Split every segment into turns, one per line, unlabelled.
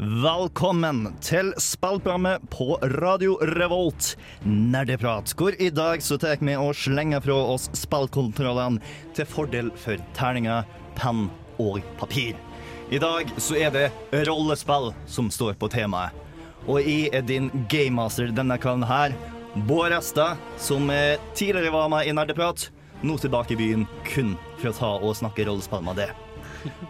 Velkommen til spillprogrammet på Radio Revolt, Nerdeprat, hvor i dag så tar vi og slenger fra oss spillkontrollene til fordel for terninger, penn og papir. I dag så er det rollespill som står på temaet. Og jeg er din gamemaster denne kvelden her, Bård Resta, som eh, tidligere var med i Nerdeprat, nå tilbake i byen kun for å ta og snakke rollespill med det.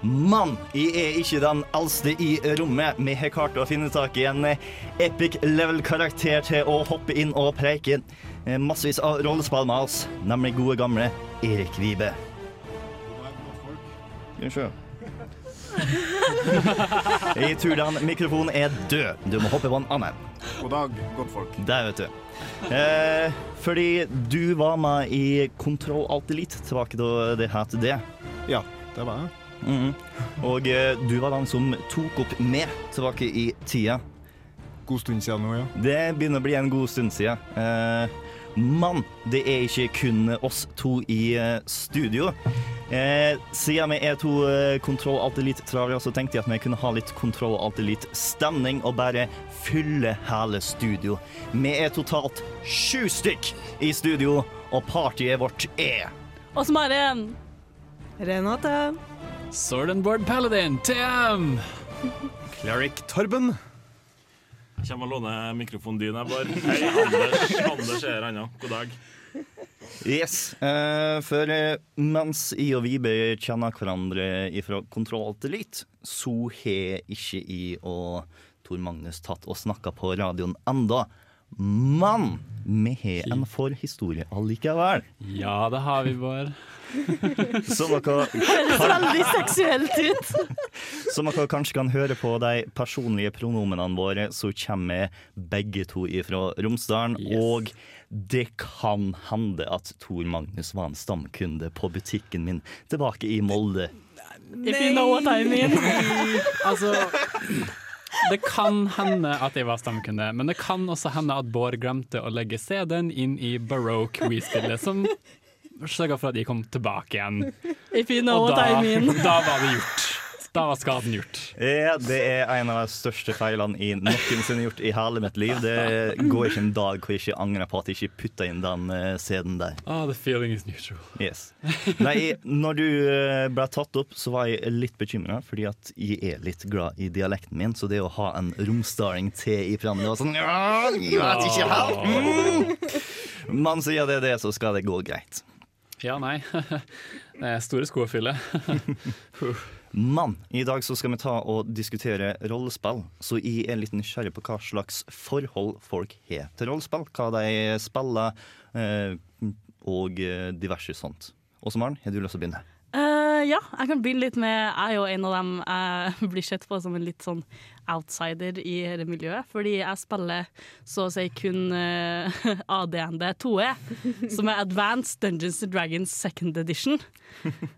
Mann, jeg er ikke den eldste i rommet. Vi har klart å finne tak i en eh, epic level-karakter til å hoppe inn og preike eh, massevis av rollespill med oss, nemlig gode gamle Erik Vibe. Se. Jeg tror den mikrofonen er død. Du må hoppe på en annen.
God dag, godtfolk.
Der, vet du. Eh, fordi du var med i Kontroll Alt Elite tilbake da det het det.
Ja, det var jeg.
Mhm. Og eh, du var den som tok opp med tilbake i tida.
God stund siden nå, ja.
Det begynner å bli en god stund siden. Eh, men det er ikke kun oss to i eh, studio. Eh, siden vi er to eh, Kontroll Alt Elite-travere, så tenkte jeg at vi kunne ha litt Kontroll Alt Elite-stemning og bare fylle hele studio. Vi er totalt sju stykk i studio, og partyet vårt er
Og som har en
Renate.
Sword and Board Paladin, TM!
Cleric Torben.
Jeg kommer og låner mikrofonen din. Jeg bare Hei, Anders. Anders er her ennå. God dag.
Yes. eh, for eh, mens jeg og Vibe kjenner hverandre fra Kontroll til litt, så har ikke jeg og Tor Magnus tatt og snakka på radioen enda. Men vi har en forhistorie allikevel.
Ja, det har vi, Bård.
Så dere,
høres veldig seksuelt ut.
som dere kanskje kan høre på de personlige pronomenene våre, så kommer vi begge to fra Romsdalen.
Yes.
Og det kan hende at Tor Magnus var en stamkunde på butikken min tilbake i Molde.
If you know what I mean.
Altså Det kan hende at jeg var stamkunde, men det kan også hende at Bård glemte å legge CD-en inn i Baroque Wii-spillet, som sørga for at jeg kom tilbake igjen.
If you know
Og
what I mean.
da var det gjort. Da var skaden gjort.
Ja, det er en av de største feilene jeg noensinne har gjort i hele mitt liv. Det går ikke en dag hvor jeg ikke angrer på at jeg ikke putta inn den CD-en der.
Oh, the feeling is neutral.
Yes. Nei, når du eh, ble tatt opp, så var jeg litt bekymra, fordi at jeg er litt glad i dialekten min. Så det å ha en romsdaling til i programmet, det var sånn jeg vet ikke helt. Mm. Men sier det er det, så skal det gå greit.
Ja, nei. Det er store sko å fylle.
Men i dag så skal vi ta og diskutere rollespill. Så jeg er litt nysgjerrig på hva slags forhold folk har til rollespill. Hva de spiller, eh, og eh, diverse sånt. Og Maren, har du lyst til å begynne?
Eh, ja, jeg kan begynne litt med Jeg er jo en av dem jeg blir sett på som en litt sånn outsider i dette miljøet. Fordi jeg spiller så å si kun uh, ADND 2E, som er Advanced Dungeons and Dragons Second Edition.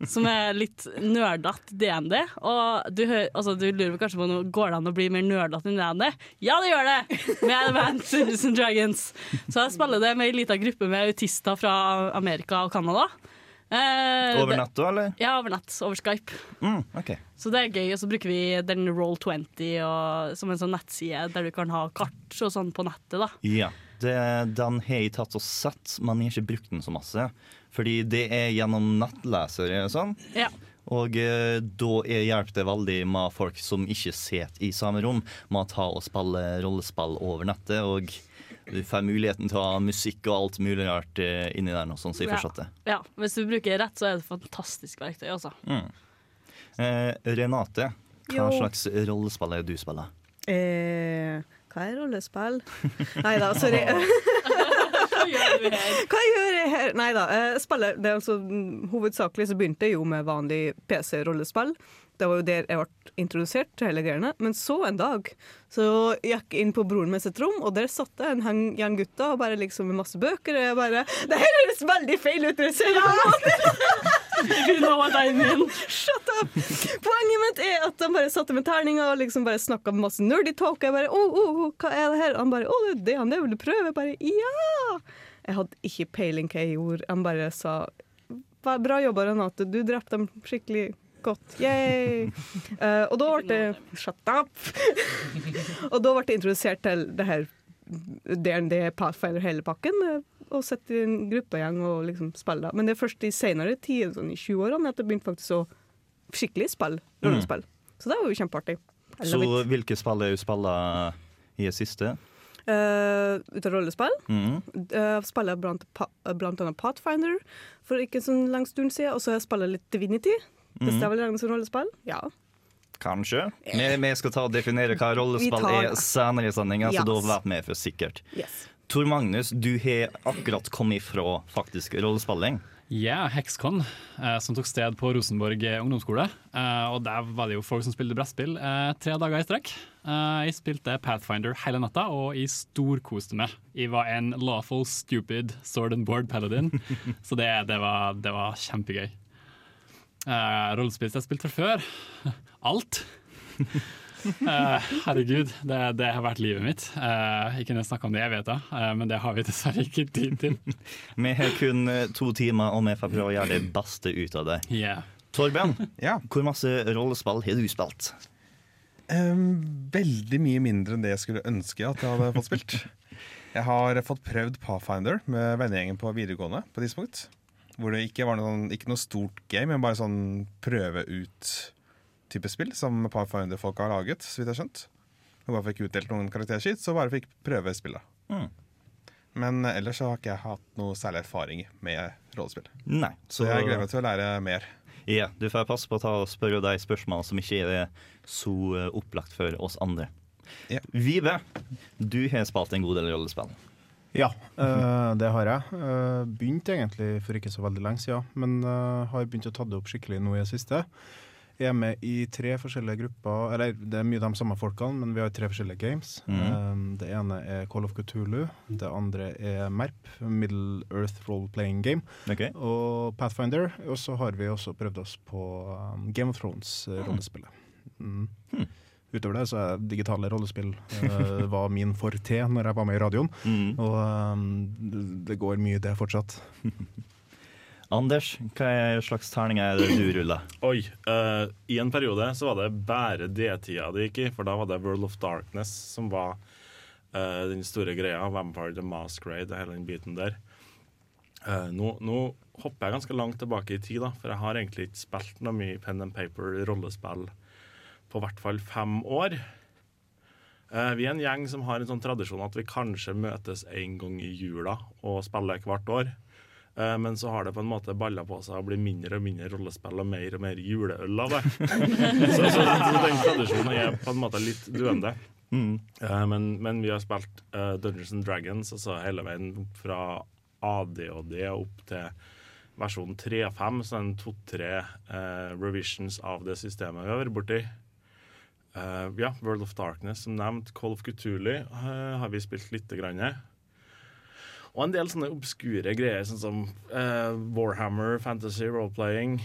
Som er litt nerdete DND. Og du, hører, altså, du lurer kanskje på noe, går det an å bli mer nerdete enn DND? Ja, det gjør det! Med Advanced Dungeons and Dragons. Så jeg spiller det med ei lita gruppe med autister fra Amerika og Canada. Eh,
Over natta, eller?
ja, over natt. Over Skype.
Mm, okay.
Så det er gøy. Og så bruker vi den Roll20 og, som en sånn nettside der du kan ha kart og sånn på nettet. da.
Ja. Det, den har jeg tatt og sett, men jeg har ikke brukt den så masse. Fordi det er gjennom nettlesere og sånn.
Ja.
Og eh, da er- hjelper det veldig med folk som ikke sitter i samme rom, med å ta og spille rollespill over nettet. Og du får muligheten til å ha musikk og alt mulig rart eh, inni der Noe sånt, så jeg
Ja. ja. Hvis du bruker det rett, så er det et fantastisk verktøy. altså.
Mm. Eh, Renate, hva
Jo.
slags rollespill er det du spiller?
Eh, hva er rollespill? Nei da, sorry.
Hva gjør du her?
Hva gjør jeg her? Nei da. Spiller, det er altså, mm, hovedsakelig så begynte jeg jo med vanlig PC-rollespill. Det var jo der jeg ble introdusert til hele greiene. Men så en dag så gikk jeg inn på broren min sitt rom, og der satt det en gjeng gutter og bare liksom med masse bøker. Og jeg bare Det her høres veldig feil ut! Ser
You know what I mean.
Shut up! Poenget mitt er at de bare satte med terninger og liksom bare snakka masse nerdy talk. Og jeg bare oh, oh, oh, hva er det her? Han bare å, det er det han det vil prøve? Jeg bare ja! Jeg hadde ikke peiling hva jeg gjorde. Han bare sa "Bra- bra jobba, Renate. Du drepte dem skikkelig godt. Yay! Uh, og da ble det Shut up! og da ble det introdusert til det her DND Pathfinder hele pakken. eh, Og sette i en gruppegjeng og liksom spille. Men det er først i senere tid, sånn i 20-årene, at det begynte faktisk å skikkelig spille rollespill. Så det var jo kjempeartig.
Så
it.
hvilke spill er du spilla i det siste?
Uh, ut av rollespill
Mm.
uh, spiller blant, blant annet Pathfinder for ikke så lang stund siden. Og så har jeg spilt litt Divinity. Hvis
Mhm.
det er vel regnet som rollespill? Ja.
Kanskje. Vi, vi skal ta og definere hva rollespill er senere i sendinga, så
Yes.
da vet vi for sikkert.
Yes.
Tor Magnus, du har akkurat kommet fra faktisk rollespilling.
Ja, Hexcon, eh, som tok sted på Rosenborg ungdomsskole. Eh, og der var det jo folk som spilte brettspill eh, tre dager i strekk. Eh, jeg spilte Pathfinder hele natta, og jeg storkoste meg. Jeg var en lawful stupid sword and board paladin, så det, det, var, det var kjempegøy. Uh, Rollespill jeg har spilt fra før. Alt. Uh, herregud, det, det har vært livet mitt. Uh, ikke kunne snakka om det jeg vet da, uh, men det har vi dessverre ikke tid til.
Vi har kun eh, to timer, og vi får prøve å gjøre det beste ut av det.
Yeah.
Torben,
Ja.
hvor masse rollespill har du spilt?
Um, veldig mye mindre enn det jeg skulle ønske at jeg hadde fått spilt. Jeg har fått prøvd Pathfinder med vennegjengen på videregående på tidspunkt. Hvor det ikke var noe, ikke noe stort game, men bare sånn prøve ut-type spill som Pathfinder-folk har laget, så vidt jeg har skjønt. Og bare fikk utdelt noen karakterskitt, så bare fikk prøve spillet.
Mm.
Men ellers så har ikke jeg hatt noe særlig erfaring med rollespill.
Nei.
Så jeg gleder meg til å lære mer.
Ja, du får passe på å ta og spørre de spørsmål som ikke er så eh, opplagt for oss andre.
Ja.
Vive, du har spilt en god del rollespill.
Ja, eh, det har jeg. Uh, begynte egentlig for ikke så veldig lenge siden, men eh, har begynt å ta det opp skikkelig nå i det siste. Jeg er med i tre forskjellige grupper, eller det er mye de samme folkene, men vi har tre forskjellige games. Mm. det ene er Call of Cthulhu, det andre er MERP, Middle Earth Role Playing Game,
okay.
og Pathfinder. Og så har vi også prøvd oss på um, Game of Thrones-rollespillet. Mm. Utover det så er digitale rollespill uh, var min forte når jeg var med i radioen.
Mm.
Og um, det, går mye det fortsatt.
Anders, hva er slags terninger er det du ruller?
Oi. uh, I en periode så var det bare D-tida det gikk i, for da var det World of Darkness som var uh, den store greia. Vampire the Masquerade og hele den biten der. Eh, nå, nå hopper jeg ganske langt tilbake i tid, da, for jeg har egentlig ikke spilt noe mye pen and paper rollespill på hvert fall fem år. Eh, vi er en gjeng som har en sånn tradisjon at vi kanskje møtes en gang i jula og spiller hvert år. Eh, Men så har det på en måte balla på seg og blir mindre og mindre rollespill og mer og mer juleøl av det. så, så, den tradisjonen er på en måte litt døende. Eh, Men, men vi har spilt Dungeons and Dragons altså hele veien fra ADHD opp til versjon 3.5, så en to-tre revisions av det systemet vi har vært borti. Eh, ja, World of Darkness, som nevnt. Call of Cthulhu uh, har vi spilt lite grann. Og en del sånne obskure greier, sånn som uh, Warhammer, Fantasy Roleplaying,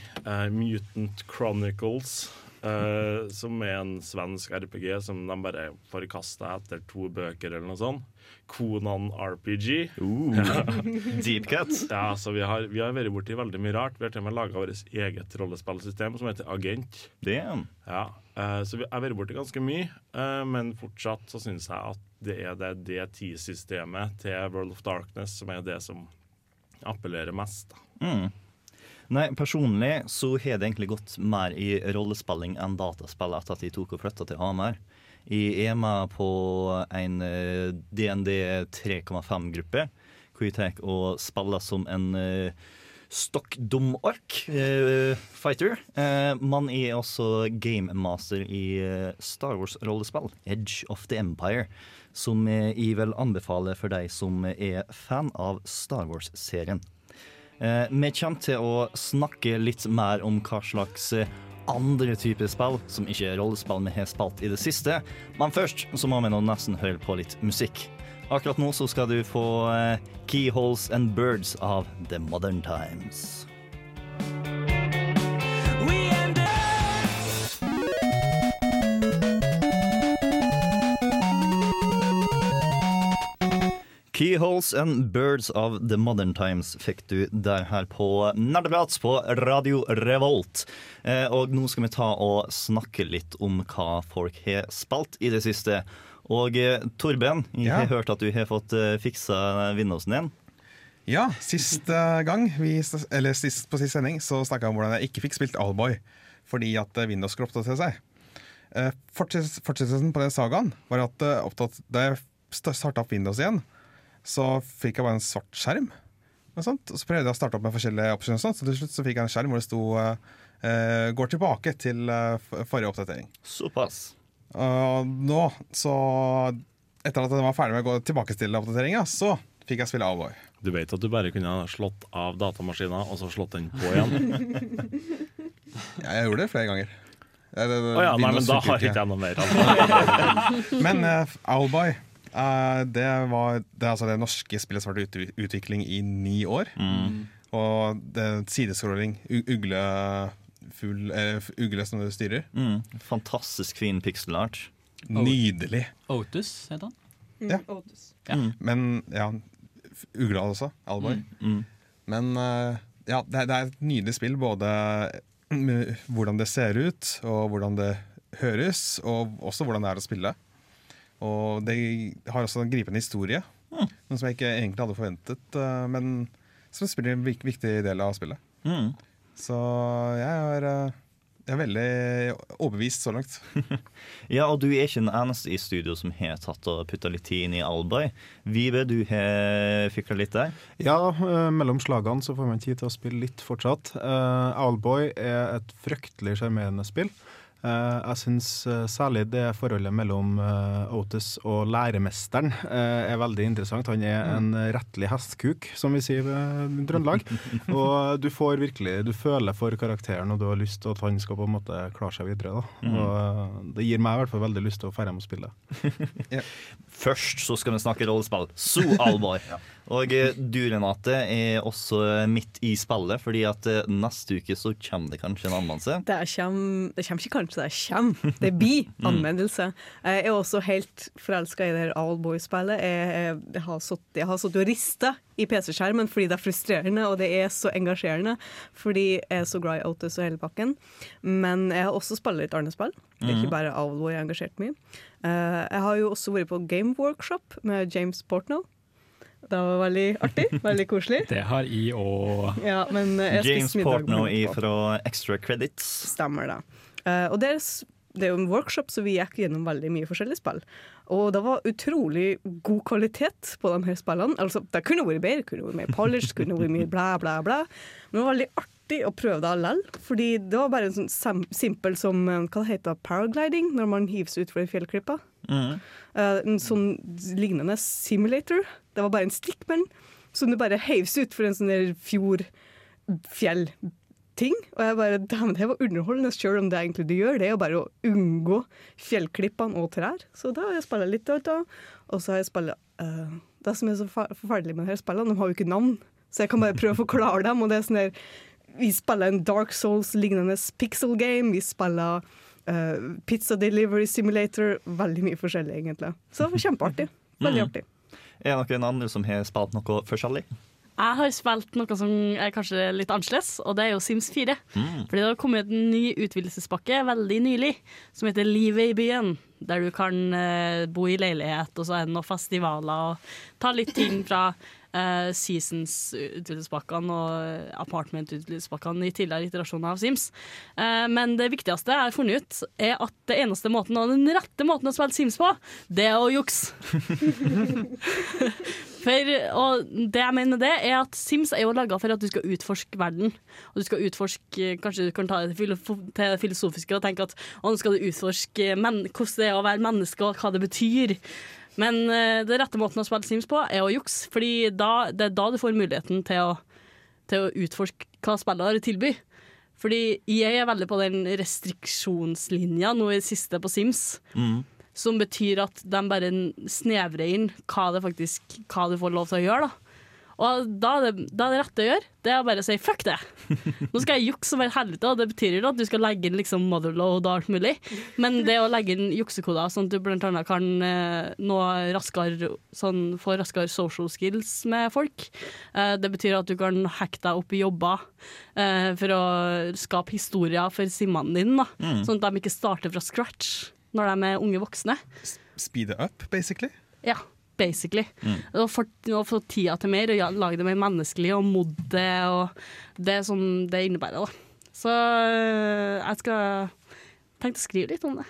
Mutant Chronicles, eh, som er en svensk RPG som de bare forkasta etter to bøker eller noe sånt. Konan RPG.
Deep cut.
Ja, så vi har, vi har vært borti veldig mye rart. Vi har til og med laga vårt eget rollespillsystem som heter Agent.
Damn.
Ja, uh, Så vi har vært borti ganske mye, eh, men fortsatt så syns jeg at det er det D10-systemet til World of Darkness som er det som appellerer mest. da.
Mm. Nei, personlig så har det egentlig gått mer i rollespilling enn dataspill etter at jeg tok og flytta til Hamar. Jeg er med på en eh, DND 3,5-gruppe, hvor jeg tar og spiller som en uh, stokkdum-ork uh, fighter. Uh, man er også gamemaster i eh, Star Wars-rollespill, Edge of the Empire, som eh, jeg vil anbefale for deg som er fan av Star Wars-serien. Eh, vi kommer til å snakke litt mer om hva slags eh, andre typer spill, som ikke er rollespill vi har spilt i det siste. Men først så må vi nå nesten høre på litt musikk. Akkurat nå så skal du få eh, Keyholes and Birds av The Modern Times. Keyholes and Birds of the Modern Times fikk du der her på Nerdeprat på Radio Revolt. Eh, og nå skal vi ta og snakke litt om hva folk har spilt i det siste. Og eh, Torben, jeg
Ja.
har hørt at du har fått eh, fiksa Windowsen din.
Ja, sist eh, gang, vi, eller sist, på sist sending, så snakka jeg om hvordan jeg ikke fikk spilt Allboy fordi at Windows skulle oppdatere seg. Fortsettelsen på den sagaen var at opptatt, da jeg starta opp Windows igjen, så fikk jeg bare en svart skjerm. Og, sånt. og så prøvde jeg å starte opp med forskjellige optioner, så til slutt så fikk jeg en skjerm hvor det sto uh, eh, 'går tilbake til eh, forrige oppdatering'.
Såpass.
Og nå, så Etter at jeg var ferdig med å gå tilbake til oppdateringa, så fikk jeg spille Allboy.
Du vet at du bare kunne ha slått av datamaskinen og så slått den på igjen?
Ja, jeg gjorde det flere ganger. Det- det-
Å ja, nei, men da har
ikke.
ikke jeg noe mer. Altså.
Men uh, Owlboy, eh, det var det, altså det norske spillet som har vært i utvikling i ni år. Og det er sidescrolling, Uglefugl ugle, fugl, f- ugle som du styrer.
Mm. Fantastisk fin pixel art.
Nydelig.
Otus heter han.
Ja.
Otis.
ja.
Men ja, ugla også. Alvor.
Mm.
Men uh, ja, det, det er et nydelig spill, både med hvordan det ser ut, og hvordan det høres, og også hvordan det er å spille. Og det har også en gripende historie, noe som jeg ikke egentlig hadde forventet, eh, men som spiller en viktig del av spillet.
Mm.
Så jeg er, eh, jeg er veldig overbevist så langt.
Ja, og du er ikke den eneste i studio som har tatt og putta litt tid inn i Alboy. Vibe, du har fikla litt der.
Ja, eh, mellom slagene så får man tid til å spille litt fortsatt. Uh, Owlboy er et fryktelig sjarmerende spill. Eh, jeg syns særlig det forholdet mellom eh, Otis og læremesteren eh, er veldig interessant. Han er en rettelig hestkuk, som vi sier i Trøndelag. og du får virkelig, du føler for karakteren, og du har lyst til at han skal på en måte klare seg videre. Da. Og eh, det gir meg i hvert fall veldig lyst til å dra hjem og spille.
Først så skal vi snakke rollespill. Så alvor! Og eh, du, Renate, er også midt i spillet, fordi at eh, neste uke så kommer det kanskje en anmeldelse.
Det kommer, det kommer ikke kanskje, det kommer. Det blir anmeldelse. Jeg er også helt forelska i det her Owlboy-spillet. Jeg, jeg har sittet og rista i PC-skjermen fordi det er frustrerende, og det er så engasjerende. Fordi jeg er så glad i Otis og hele pakken. Men jeg har også spilt litt Arne-spill. Det er ikke bare Owlboy jeg har engasjert meg i. Eh, jeg har jo også vært på Game Workshop med James Portnow. Det var veldig artig. Veldig koselig.
Det har i og
Ja, men eh, jeg
James Portnow fra Extra Credits.
Stemmer det. Uh, og det er, s- det er jo en workshop, så vi gikk gjennom veldig mye forskjellige spill. Og det var utrolig god kvalitet på de her spillene. Altså, det kunne vært bedre, kunne vært mer polished, kunne vært mye blæ, blæ, blæ. Men det var veldig artig å prøve det likevel. Fordi det var bare en sånn simpel som eh, hva det heter paragliding, når man hives ut fra fjellklippe.
Mm.
Eh, en sånn lignende simulator. Det var bare en stickman som du bare heives ut fra en sånn der fjord-fjell-ting. Og jeg bare Dæven, det var underholdende, selv om det egentlig du gjør. Det er jo bare å unngå fjellklippene og trær. Så da har jeg spilt litt av det. Og så har jeg spilt uh, Det som er så forferdelig med disse spillene, de har jo ikke navn. Så jeg kan bare prøve å forklare dem. Og det er sånn der Vi spiller en Dark Souls-lignende pixel game. Vi spiller uh, Pizza Delivery Simulator. Veldig mye forskjellig, egentlig. Så det var kjempeartig. Veldig
Mm.
artig.
Er det noen andre som har spilt noe forskjellig?
Jeg har spilt noe som er kanskje litt annerledes, og det er jo Sims 4. Fordi det har kommet en ny utvidelsespakke veldig nylig som heter Livet i byen. Der du kan eh, bo i leilighet, og så er det noen festivaler og ta litt ting fra uh, Seasons-utvidelsespakkene og Apartment-utvidelsespakkene i tidligere iterasjoner av Sims. Eh, men det viktigste jeg har funnet ut, er at det eneste måten og den rette måten å spille Sims på, det er å jukse. For, og det jeg mener det, er at Sims er jo laga for at du skal utforske verden. Og du skal utforske Kanskje du kan ta det til det filosofiske og tenke at å, nå skal du utforske men, hvordan det er å være menneske, og hva det betyr. Men uh, det rette måten å spille Sims på, er å jukse. Fordi det er da du får muligheten til å, til å utforske hva spillet har å tilby. Fordi jeg er veldig på den restriksjonslinja nå i det siste på Sims.
Mm.
Som betyr at de bare snevrer inn hva, det faktisk, hva du får lov til å gjøre. Da. Og da er, det, da er det rette å gjøre, det er å bare si fuck det. Nå skal jeg jukse som et helvete, og det betyr jo at du skal legge inn liksom motherload og alt mulig, men det å legge inn juksekoder sånn at du blant annet kan eh, nå raskere, sånn, få raskere social skills med folk, eh, det betyr at du kan hacke deg opp i jobber eh, for å skape historier for simmene dine, da.
Mm.
sånn at de ikke starter fra scratch når de er unge voksne.
Speed it up, basically.
Ja, basically.
Mm.
Og få tida til mer, og lage det mer menneskelig, og modde det, og det som det innebærer. Da. Så øh, jeg skal tenke å skrive litt om det.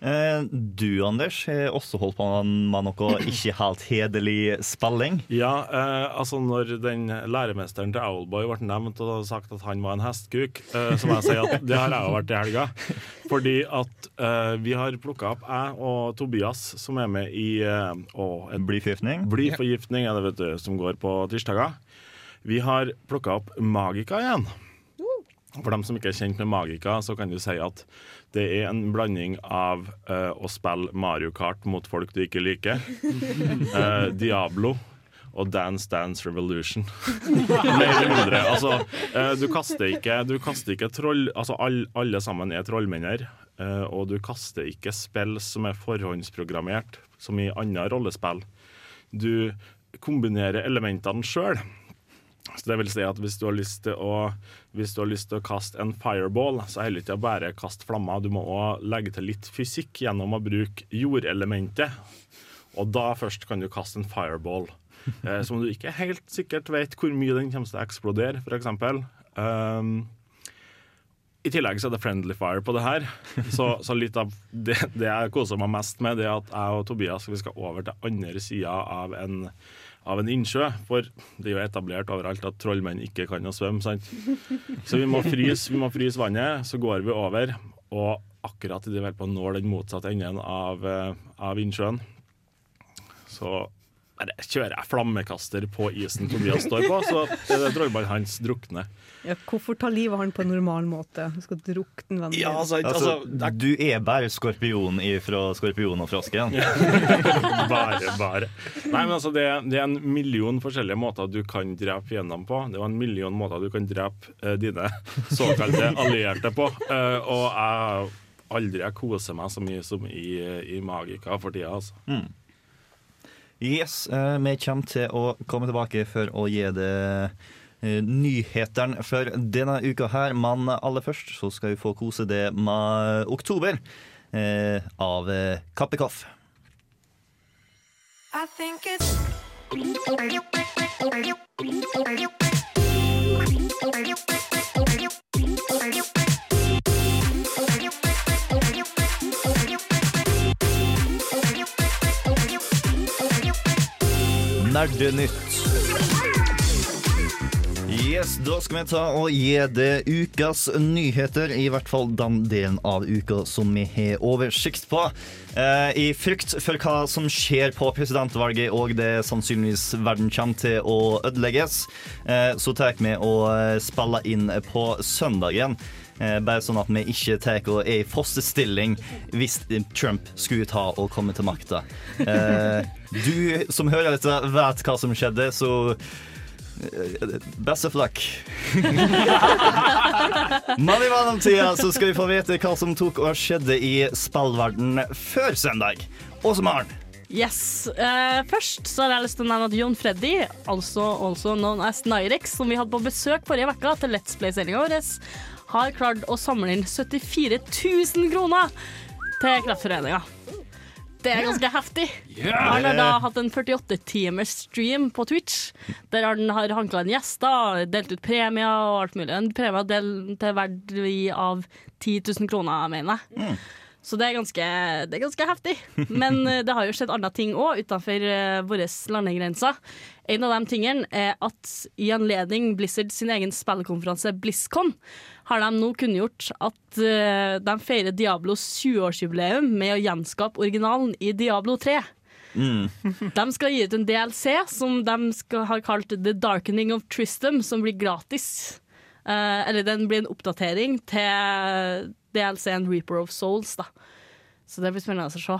Eh, du, Anders, har også holdt på med noe ikke helt hederlig spilling.
Ja, eh, altså når den læremesteren til Owlboy ble nevnt og sagt at han var en hestkuk, eh, så må jeg si at det har jeg jo vært i helga. Fordi at eh, vi har plukka opp, jeg og Tobias, som er med i eh,
Blyforgiftning.
Blyforgiftning er det, vet du, som går på tirsdager. Vi har plukka opp Magika igjen. For dem som ikke er kjent med Magica, så kan du si at det er en blanding av uh, å spille Mario Kart mot folk du ikke liker, uh, Diablo og Dance Dance Revolution. Mer eller mindre. Altså, uh, du kaster ikke, du kaster ikke troll... Altså, all, alle sammen er trollmenner, og du kaster ikke spill som er forhåndsprogrammert, som i andre rollespill. Du kombinerer elementene sjøl. Så det vil si at hvis du har lyst til å, hvis du har lyst til å kaste en fireball, så er det ikke bare å kaste flammer. Du må òg legge til litt fysikk gjennom å bruke jordelementet. Og da først kan du kaste en fireball. Eh, som du ikke helt sikkert vet hvor mye den kommer til å eksplodere, f.eks. Um, I tillegg så er det friendly fire på det her. Så, så litt av det, det jeg koser meg mest med, det er at jeg og Tobias vi skal over til andre sida av en av en innsjø, for det er jo etablert overalt at trollmenn ikke kan å svømme. sant? Så vi må fryse, vi må fryse vannet, så går vi over, og akkurat idet vi er på å den motsatte enden av, eh, av innsjøen, så bare kjører jeg flammekaster på isen Tobias står på, så trollmannen hans drukner.
Ja, hvorfor ta livet av han på en normal måte? Du skal drukne vennen din.
Ja, altså,
Altså,
altså
du er bare skorpion fra Skorpion og frosken.
bare, bare. Nei, men altså, det, det er en million forskjellige måter du kan drepe fiendene på. Det var en million måter du kan drepe uh, dine såkalte allierte på. Uh, og jeg aldri jeg koser meg så mye som i, i Magica for tida, altså.
Yes, eh, vi kommer til å komme tilbake for å gi det eh, nyhetene for denne uka her. Men aller først så skal vi få kose det med oktober eh, av Kappekoff. Kappikoff.
I think it's
Nerdenytt. Yes, Da skal vi ta og gi det ukas nyheter, i hvert fall den delen av uka som vi har oversikt på. Eh, I frykt for hva som skjer på presidentvalget og det sannsynligvis verden kommer til å ødelegges, eh, så tar vi og spiller inn på søndagen. Eh, bare sånn at vi ikke tar og er i fosterstilling hvis Trump skulle ta og komme til makta. Eh, du som hører dette, vet hva som skjedde, så eh, Best of luck. Men i mellomtida så skal vi få vite hva som tok og skjedde i spillverden før søndag. Åse Maren.
Yes. Uh, først så har jeg lyst til å nevne at Jon Freddy, altså also known as Nyrex, som vi hadde på besøk forrige uke til Let's Play-sendinga vår, har klart å samle inn 74 000 kroner til Kreftforeninga. Det er ganske heftig. Han har da hatt en 48 timers stream på Twitch, der han har hankla inn gjester, delt ut premier og alt mulig. En premie del til verdi av 10 000 kroner, mener jeg. Så det er, ganske, det er ganske heftig. Men eh, det har jo skjedd andre ting òg utenfor uh, våre landegrenser. En av de tingene er at i anledning Blizzard sin egen spillkonferanse BlizzCon, har de nå kunngjort at eh, de feirer Diablos 20-årsjubileum med å gjenskape originalen i Diablo 3. De skal gi ut en DLC som de skal har kalt The Darkening of Tristam, som blir gratis. Eh, eller den blir en oppdatering til DLC-en Reaper of Souls. da. Så det blir spennende å se.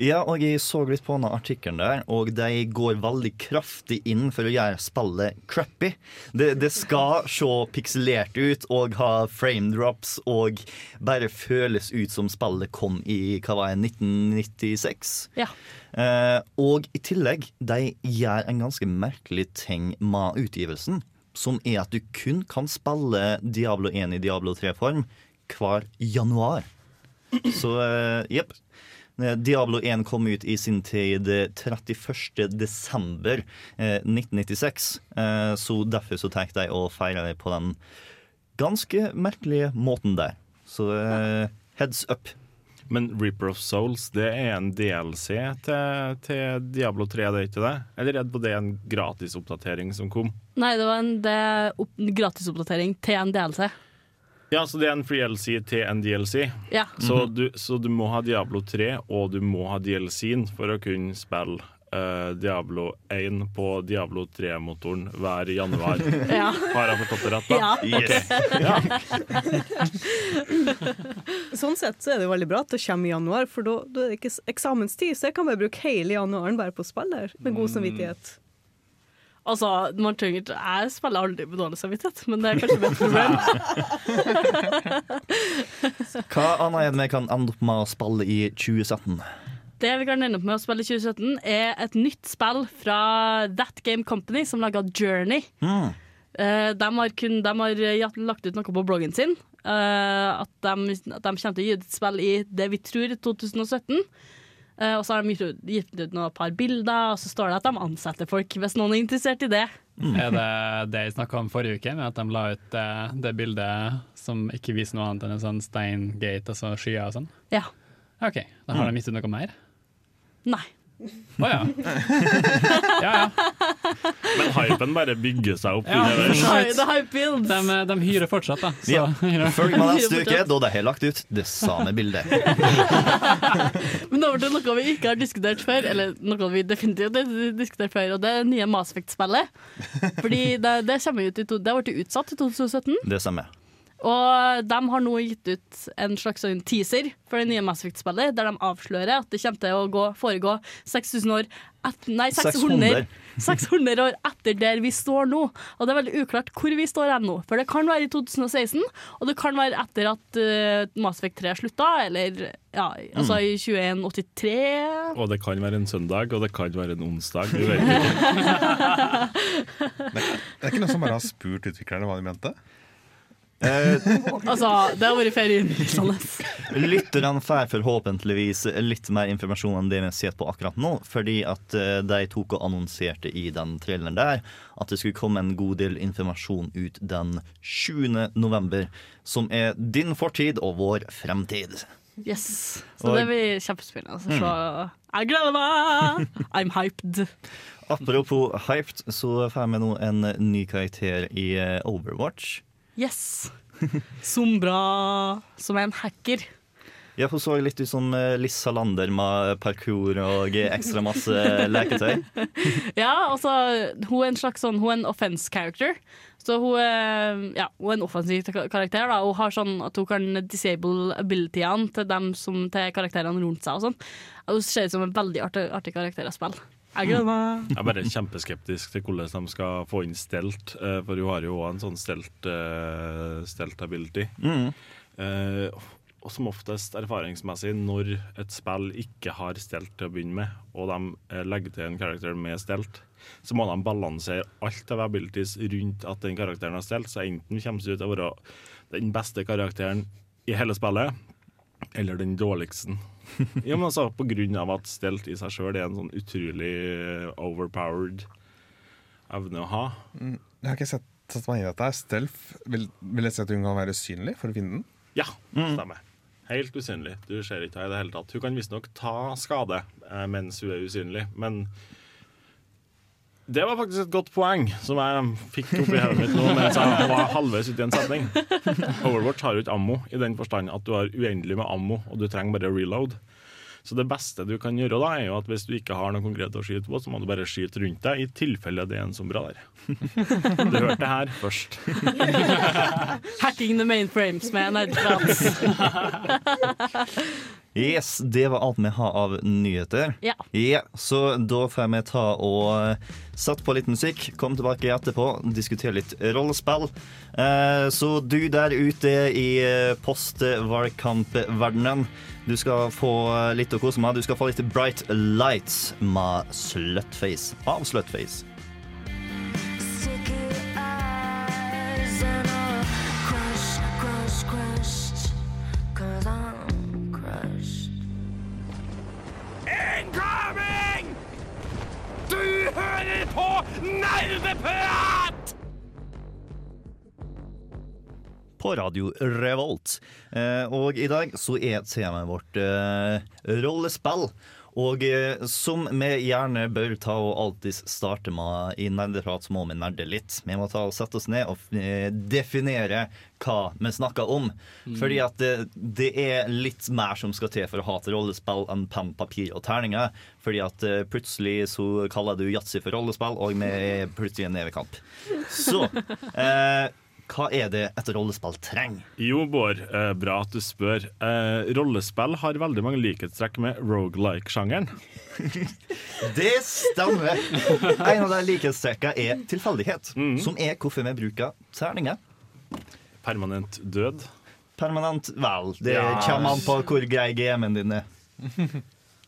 Ja, og jeg så litt på denne artikkelen der, og de går veldig kraftig inn for å gjøre spillet crappy. Det, det skal se pikselert ut og ha frame drops og bare føles ut som spillet kom i hva var det, 1996.
Ja.
Eh, og i tillegg, de gjør en ganske merkelig ting med utgivelsen. Som er at du kun kan spille Diablo 1 i Diablo 3-form hver januar. Så eh, jepp. Eh, Diablo 1 kom ut i sin tid eh, 31. desember eh, 1996. Eh, så derfor så tenkte jeg å feire det på den ganske merkelige måten der. Så eh, heads up.
Men Reaper of Souls det er en DLC til, til Diablo 3, det er ikke det? Eller er det en gratisoppdatering som kom?
Nei, det var en det er gratisoppdatering til en DLC.
Ja, så det er en free LC til en DLC.
Ja.
Så, du, så du må ha Diablo 3, og du må ha DLC-en for å kunne spille uh, Diablo 1 på Diablo 3-motoren hver januar.
ja.
Har jeg forstått det rett, da?
Ja.
Yes.
Sånn sett så er det veldig bra at det kommer i januar, for da, da er det ikke eksamenstid, så jeg kan bare bruke hele januaren bare på å spille der, med god samvittighet.
Altså, man trenger ikke Jeg spiller aldri med dårlig samvittighet, men det er kanskje et problem.
Hva annet er det vi kan ende opp med å spille i 2017?
Det vi kan ende opp med å spille i 2017, er et nytt spill fra That Game Company, som laga Journey.
Mm.
Eh, de har, kun, de har lagt ut noe på bloggen sin. eh, at, de, at de kommer til å gi ut et spill i det vi tror er 2017. Eh, og så har de gitt ut, gitt ut noen par bilder, og så står det at de ansetter folk, hvis noen er interessert i det.
Er det det jeg snakka om forrige uke, med at de la ut uh, det bildet som ikke viser noe annet enn en sånn steingate og så skyer og sånn?
Ja.
OK, da har de gitt ut noe mer?
Nei.
Å ja. ja, ja.
Men hypen bare bygger seg opp.
Ja.
The hype builds.
De, de hyrer fortsatt, da. Så,
Ja.
ja.
Følg med neste uke, da det har lagt ut det samme bildet.
Men over til noe vi ikke har diskutert før, eller noe vi definitivt har diskutert før, og det er det nye Mass Effect-spillet. Fordi det, det, kommer ut i to, det blitt utsatt i 2017,
Det stemmer.
Og de har nå gitt ut en slags sånn teaser for det nye Mass Effect-spillet, der de avslører at det kommer til å gå, foregå 6000 år et, Nei, 600, 600 år etter der vi står nå. Og det er veldig uklart hvor vi står ennå. For det kan være i 2016, og det kan være etter at uh, Mass Effect 3 slutta, eller ja, altså i 2183.
Og det kan være en søndag, og det kan være en onsdag. Vi vet ikke.
Det er ikke noen som bare har spurt utviklerne hva de mente?
Eh,
Altså, det har vært ferieinnlysende.
Lytterne får forhåpentligvis litt mer informasjon enn det vi ser på akkurat nå, fordi at eh, de tok og annonserte i den traileren der at det skulle komme en god del informasjon ut den 7. november, som er din fortid og vår fremtid.
Yes. Så
Og-
det blir kjempespennende. Så jeg gleder meg! I'm hyped.
Apropos hyped, så får vi nå en ny karakter i eh, Overwatch.
Yes. Som er en hacker.
Ja, Hun så litt ut som eh, Liss Salander med parkour og ekstra masse leketøy.
Ja, altså, hun er en slags sånn Hun er en offense character. Så hun er, ja, hun er en offensiv karakter. Da, Hun har sånn at hun kan disable abilityene til, dem som, til karakterene rundt seg. og sånn. Hun ser ut som en veldig artig, artig karakter å spille. Jeg gleder meg.
Jeg er bare kjempeskeptisk til hvordan de skal få inn stelt, eh, for hun har jo òg en sånn stelt, eh, stelt ability.
Mm.
Eh, og som oftest erfaringsmessig, når et spill ikke har stelt til å begynne med, og de legger til en karakter med stelt, så må de balansere alt av abilities rundt at den karakteren har stelt, så enten kommer det ut til å være den beste karakteren i hele spillet, eller den dårligste. Ja, men altså, på grunn av at stelt i seg sjøl er en sånn utrolig eh, overpowered evne å ha.
Jeg har ikke sett, satt meg inn i dette. Stelf, vil, vil jeg si at hun kan være usynlig for å finne den?
Ja, stemmer. Helt usynlig. Du ser ikke henne i det hele tatt. Hun kan visstnok ta skade eh, mens hun er usynlig, men det var faktisk et godt poeng som jeg fikk opp i hodet mitt nå mens jeg var halvveis ute i en setning. Overwatch har jo ikke ammo i den forstand at du har uendelig med ammo, og du trenger bare reload. Så det beste du kan gjøre da, er jo at hvis du ikke har noe konkret å skyte på, så må du bare skyte rundt deg, i tilfelle det er en som bra der. Du hørte det her først.
Hacking the mainframes med nerdprat.
Yes, det var alt vi har av nyheter.
Ja.
Så da får vi ta og satt sette på litt musikk, komme tilbake etterpå, diskutere litt rollespill. Eh, Så du der ute i eh, postvalgkampverdenen, du skal få litt å kose med. Du skal få litt Bright Lights med Slutface av Slutface.
Incoming! Du hører på Nerdeprat!
På Radio Revolt. Eh, og i dag så er temaet vårt eh, rollespill. Og eh, som vi gjerne bør ta og alltid starte med i nerdeprat, så må vi nerde litt. Vi må ta og sette oss ned og definere hva vi snakker om. Fordi at det, det er litt mer som skal til for å ha et rollespill enn penn, papir og terninger. Fordi at plutselig så kaller du yatzy for rollespill, og vi er plutselig en nevekamp. Så eh, hva er det et rollespill trenger?
Jo, Bård, eh, bra at du spør. Eh, rollespill har veldig mange likhetstrekk med rogelike-sjangeren.
Det stemmer! En av de likhetstrekkene er tilfeldighet, som er hvorfor vi bruker terninger.
Permanent død.
Permanent vel. Det
Ja.
kommer an på hvor grei GM-en din er.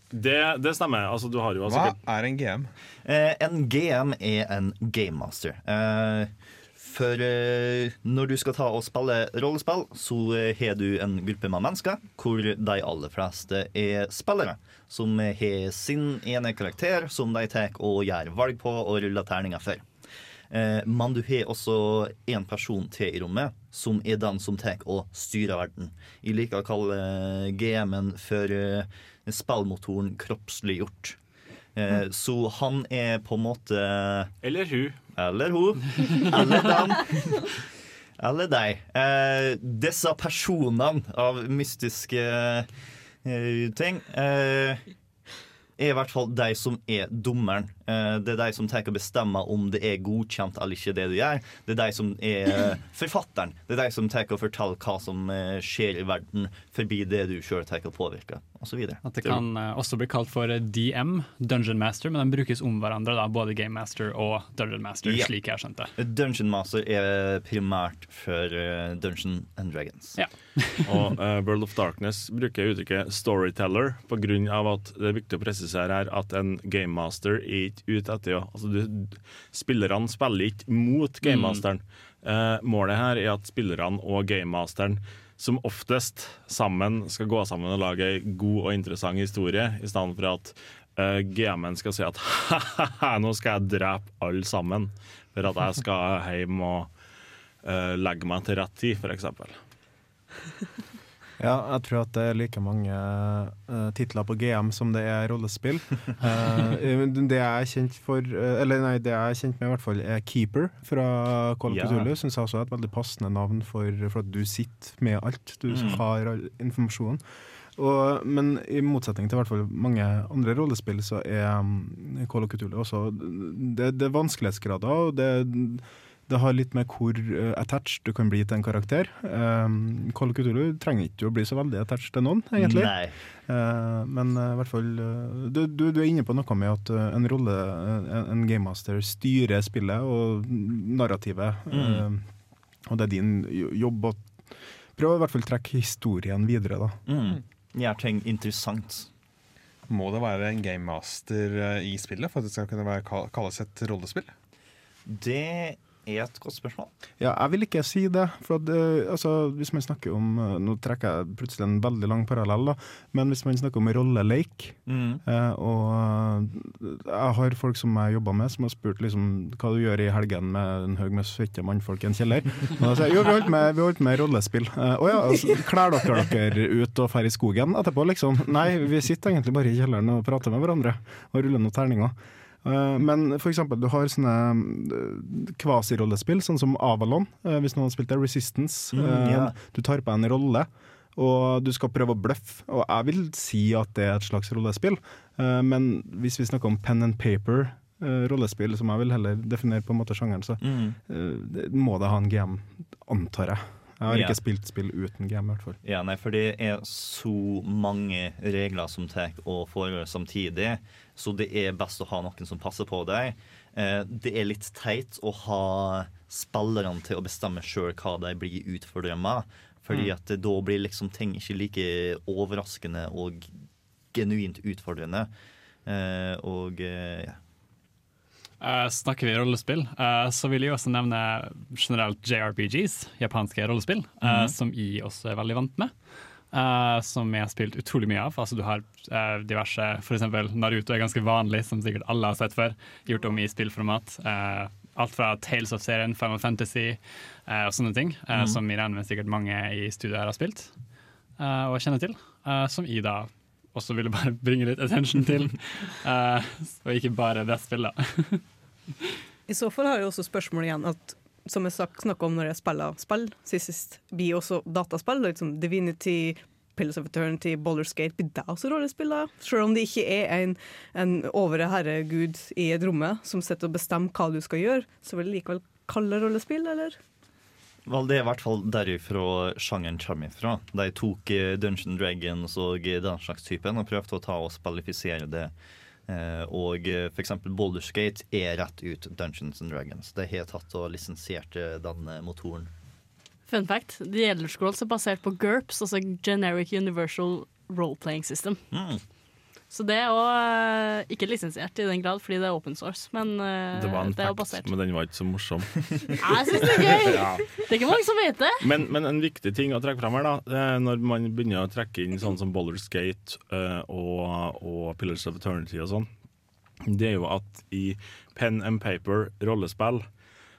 Det, det stemmer. Altså, du har jo
Hva er en GM?
Eh, en GM er en gamemaster. Eh, for eh, når du skal ta og spille rollespill, så eh, har du en gruppe med mennesker hvor de aller fleste er spillere. Som har sin ene karakter som de tar og gjør valg på og ruller terninger for. Eh, men du har også en person til i rommet, som er den som tar og styrer verden. Jeg liker å kalle GM-en for spillmotoren kroppsliggjort. Eh, så han er på en måte
Eller hun.
Eller hun. Eller dem. Eller deg. Eh, disse personene av mystiske eh, ting eh, er i hvert fall de som er dommeren. Eh, det er de som tar og bestemmer om det er godkjent eller ikke det du gjør. Det er de som er forfatteren. Det er de som tar og forteller hva som skjer i verden forbi det du sjøl tar og påvirker, osv.
At det kan eh, også bli kalt for DM, Dungeon Master, men de brukes om hverandre, da, både Game Master og Dungeon Master,
Ja.
slik jeg har skjønt det.
Dungeon Master er primært for eh, Dungeon and Dragons.
Ja.
Og uh, World of Darkness bruker uttrykket 'storyteller' av at det er viktig å presisere her at en gamemaster er ikke ute etter å altså du, Spillerne spiller ikke mot gamemasteren. Eh, målet her er at spillerne og gamemasteren som oftest sammen skal gå sammen og lage ei god og interessant historie, i stedet for at uh, GM-en skal si at ha-ha-ha, nå skal jeg drepe alle sammen for at jeg skal hjem og uh, legge meg til rett tid, f.eks.
Ja, jeg tror at det er like mange uh, titler på GM som det er rollespill. Uh, det jeg er kjent for uh, Eller nei, det jeg er kjent med, i hvert fall, er Keeper fra Call of
Ja.
Cthulhu. Syns jeg også er et veldig passende navn for, for at du sitter med alt. Du har all informasjonen. Og, men i motsetning til hvert fall mange andre rollespill, så er um, Call of Cthulhu også Det, det er vanskelighetsgrader, og det, det har litt med hvor eh, attached du kan bli til en karakter. Um, Call Cthulhu trenger ikke å bli så veldig attached til noen, egentlig. Eh, men eh, i hvert fall uh, du, du, du er inne på noe med at en rolle, en, en gamemaster, styrer spillet og narrativet.
Mm.
eh, og det er din jobb å prøve å i hvert fall trekke historien videre, da.
Mm. Gjør ting interessant.
Må det være en gamemaster i spillet for at det skal kunne være, kalles et rollespill?
Det er et godt spørsmål.
Ja, jeg vil ikke si det. For at, eh, altså, hvis man snakker om eh, Nå trekker jeg plutselig en veldig lang parallell, da. Men hvis man snakker om rolleleik eh, Og jeg har folk som jeg jobber med, som har spurt liksom, hva du gjør i helgen med en haug med svette mannfolk i en kjeller. Og da sier jeg jo, vi holdt med, vi holdt med rollespill. Å ja, altså, klær dere dere ut og drar i skogen etterpå, liksom? Nei, vi sitter egentlig bare i kjelleren og prater med hverandre og ruller noen terninger. Eh, Men for eksempel, du har sånne eh, kvasirollespill, sånn som Avalon, eh, hvis noen har spilt det, Resistance.
Mm, yeah.
Du tar på en rolle, og du skal prøve å bløffe. Og jeg vil si at det er et slags rollespill, men hvis vi snakker om pen and paper, rollespill, som jeg vil heller definere på en måte sjangeren, så
Mm.
må det ha en GM, antar jeg. Jeg har
Ja.
ikke spilt spill uten game, i hvert fall.
Ja, nei, for det er så mange regler som tar og foregår samtidig, så det er best å ha noen som passer på deg. Eh, det er litt teit å ha spillerne til å bestemme sjøl hva de blir utfordra med, fordi
Mm.
at da blir liksom ting ikke like overraskende og genuint utfordrende. Eh, og eh, ja.
Eh, snakker vi rollespill, uh, så vil jeg også nevne generelt JRPGs, japanske rollespill, uh,
mm -hmm.
som jeg også er veldig vant med. som jeg har spilt utrolig mye av. Altså, du har diverse eksempel Naruto er ganske vanlig, som sikkert alle har sett før. Gjort om i spillformat. Alt fra Tales of-serien, Final Fantasy og sånne ting. Mm
-hmm.
Som jeg regner med sikkert mange i studiet her har spilt og kjenner til. som jeg da også ville bare bringe litt attention til, eh, og ikke bare det spillet.
I så fall har jeg også spørsmål igjen at som jeg snakka om når jeg spiller spill sist sist, blir også dataspill, liksom Divinity, Pillars of Eternity, Baldur's Gate, blir det også rollespill? Selv om det ikke er en, en ovre herregud i et romme som sitter og bestemmer hva du skal gjøre, så vil det likevel kalle rollespill, eller?
Vel, det er i hvert fall derifra sjangeren kommer ifra. De tok eh, Dungeon Dragons og eh, den slags typen og prøvde å ta og spillifisere det. Eh, og f.eks. eksempel Baldur's Gate er rett ut Dungeons and Dragons. De har tatt og lisensiert eh, den eh, motoren.
Fun fact, The Elder Scrolls er basert på GURPS, altså Generic Universal Role-Playing System.
Mm.
Så det er òg ikke lisensiert i den grad fordi det er open source, men eh,
Det var en
det er
fact,
basert.
men den var ikke så morsom.
Jeg syns det er gøy!
Ja.
Det er ikke mange som vet det.
Men, men en viktig ting å trekke fram her, da, eh, når man begynner å trekke inn sånn som Boller eh, og, og Pillars of Eternity og sånn, det er jo at i pen and paper rollespill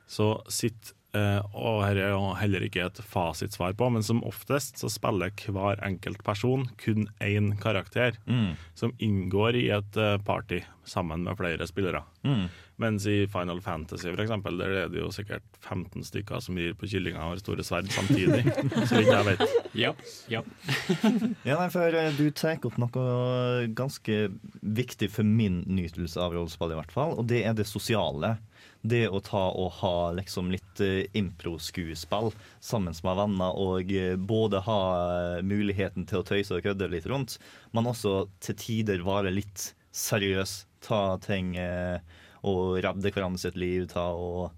så sitter eh, og her er jo heller ikke et fasitsvar på, men som oftest så spiller hver enkelt person kun én karakter,
Mm.
som inngår i et eh, party sammen med flere spillere.
Mm.
Mens i Final Fantasy for eksempel, der er det jo sikkert 15 stykker som rir på kyllinga og har store sverd samtidig. så vidt jeg vet.
Ja, ja.
Ja, nei, for eh, du tar opp noe ganske viktig for min nytelse av rollespill, i hvert fall, og det er det sosiale. Det å ta og ha liksom litt eh, impro-skuespill sammen med venner, og eh, både ha eh, muligheten til å tøyse og kødde litt rundt, men også til tider være litt seriøs. Ta ting og redde hverandre sitt liv. Ta og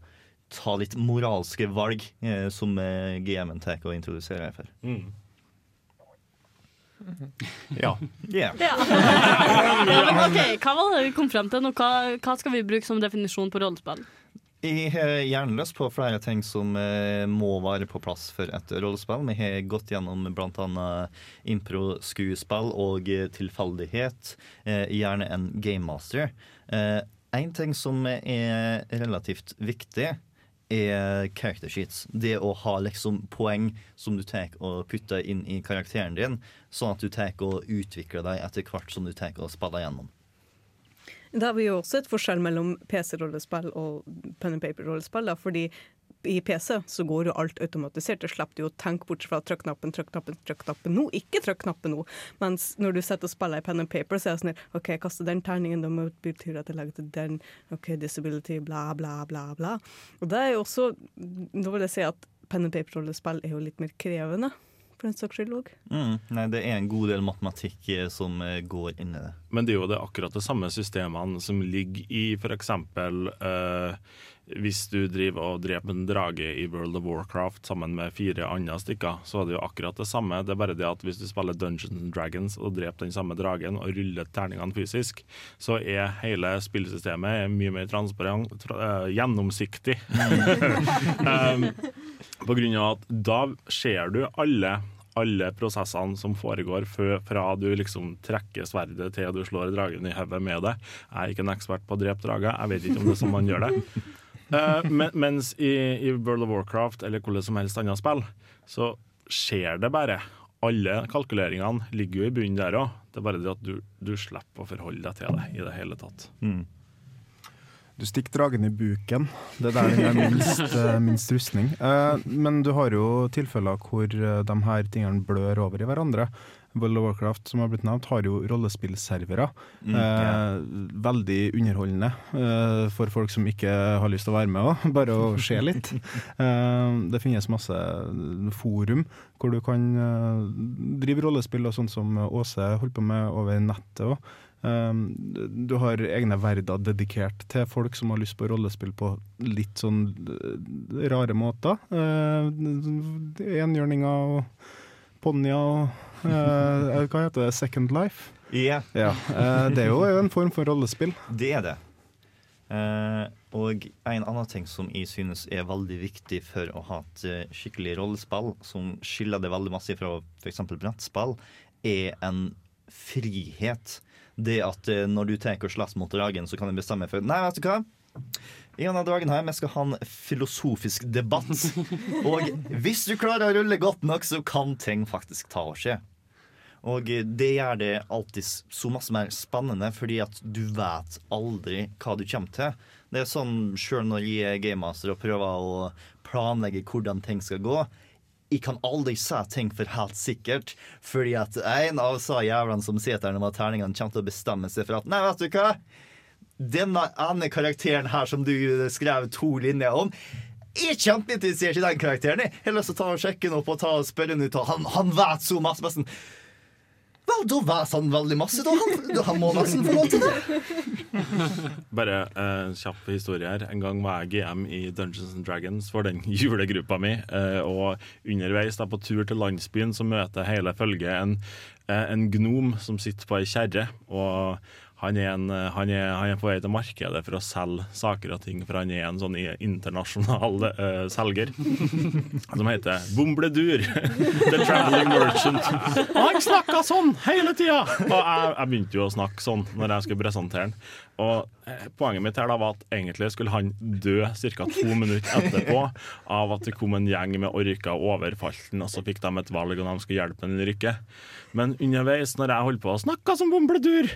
ta litt moralske valg, eh, som eh, GM-en tar og introduserer for.
Mm.
Ja. Yeah.
Ja. ja, men OK, hva var det vi kom frem til nå? Hva, hva skal vi bruke som definisjon på rollespill?
Jeg har gjerne lyst på flere ting som eh, må være på plass for et rollespill. Vi har gått gjennom bl.a. impro-skuespill og eh, tilfeldighet. Eh, gjerne en gamemaster. En ting som er relativt viktig, er character sheets. Det å ha liksom poeng som du tar og putter inn i karakteren din, sånn at du tar og utvikler deg etter hvert som du tar og spiller gjennom.
Da har vi jo også et forskjell mellom PC-rollespill og pen and paper-rollespill. fordi i PC så går jo alt automatisert. Du slipper jo å tenke bort fra trykk-knappen, trykk-knappen, trykk-knappen nå. Ikke trykk-knappen nå. Mens når du setter og spiller i pen and paper, så er det sånn OK, jeg kaster den terningen, da det betyr at jeg legger til den. OK, disability, bla, bla, bla, bla. Og det er jo også Da vil jeg si at pen and paper-rollespill er jo litt mer krevende, for den saks skyld òg.
Mm, nei, det er en god del matematikk eh, som eh, går inn i det.
Men det er jo det akkurat de samme systemene som ligger i f.eks. Uh, hvis du driver og dreper en drage i World of Warcraft sammen med fire andre stykker, så er det jo akkurat det samme. Det er bare det at hvis du spiller Dungeons and Dragons og dreper den samme dragen og ruller terningene fysisk, så er hele spillsystemet mye mer transparent, tra eh, gjennomsiktig. um, på grunn av at da ser du alle alle prosessene som foregår fra du liksom trekker sverdet til du slår dragen i hodet med det. Jeg er ikke en ekspert på å drepe drager, jeg vet ikke om det er sånn man gjør det. Eh, men, mens i, i World of Warcraft eller hvilket som helst annet spill, så skjer det bare. Alle kalkuleringene ligger jo i bunnen der òg. Det er bare det at du, du slipper å forholde deg til det i det hele tatt.
Du stikker dragen i buken. Det er der er minst, eh, minst rustning. Eh, men du har jo tilfeller hvor de her tingene blør over i hverandre. World of Warcraft, som har blitt nevnt, har jo rollespillservere.
Mm,
eh, veldig underholdende eh, for folk som ikke har lyst til å være med òg, bare å se litt. Eh, det finnes masse forum hvor du kan eh, drive rollespill og sånn som Åse holder på med over nettet òg. Um, du har egne verder dedikert til folk som har lyst på rollespill på litt sånn eh, rare måter. Uh, enhjørninger og ponnier og eh, Hva heter det? Second Life?
Yeah.
Ja, Uh, Det er jo en form for rollespill.
det er det. Uh, og en annen ting som jeg synes er veldig viktig for å ha et skikkelig rollespill, som skiller det veldig masse fra f.eks. brettspill, er en frihet. Det at når du tar og slåss mot dragen, så kan du bestemme for Nei, vet du hva? I denne dagen her, Vi skal ha en filosofisk debatt. Og hvis du klarer å rulle godt nok, så kan ting faktisk ta og skje. Og det gjør det alltid så masse mer spennende, fordi at du vet aldri hva du kommer til. Det er sånn sjøl når jeg er gamemaster og prøver å planlegge hvordan ting skal gå. Jeg kan aldri si ting for helt sikkert, fordi at en av så jævlene som sitter der med terningene, kommer til å bestemme seg for at Nei, vet du hva? Denne ene karakteren her som du skrev to linjer om jeg er kjempeinteressert i den karakteren. Jeg har lyst til å ta og sjekke den opp og ta og spørre den ut. Han, han vet så masse. masse. Vel, da vet han veldig masse. Da. Han, han må nesten få lov til det.
Bare uh, kjapp historie her. En gang var jeg GM i Dungeons and Dragons for den julegruppa mi. Uh, og underveis da på tur til landsbyen så møter hele følget en, uh, en gnom som sitter på ei kjerre. Og han er, en, eh, han, er, han er på vei til markedet for å selge saker og ting, for han er en sånn internasjonal uh, selger som heter Bombledur. The Traveling Merchant. Og han snakka sånn hele tida! Og jeg, jeg begynte jo å snakke sånn når jeg skulle presentere den. Og eh, poenget mitt her da var at egentlig skulle han dø ca. to minutter etterpå av at det kom en gjeng med orker og overfalt ham, og så fikk de et valg om de skulle hjelpe den eller ikke. Men underveis, når jeg holdt på å snakke som bombledur,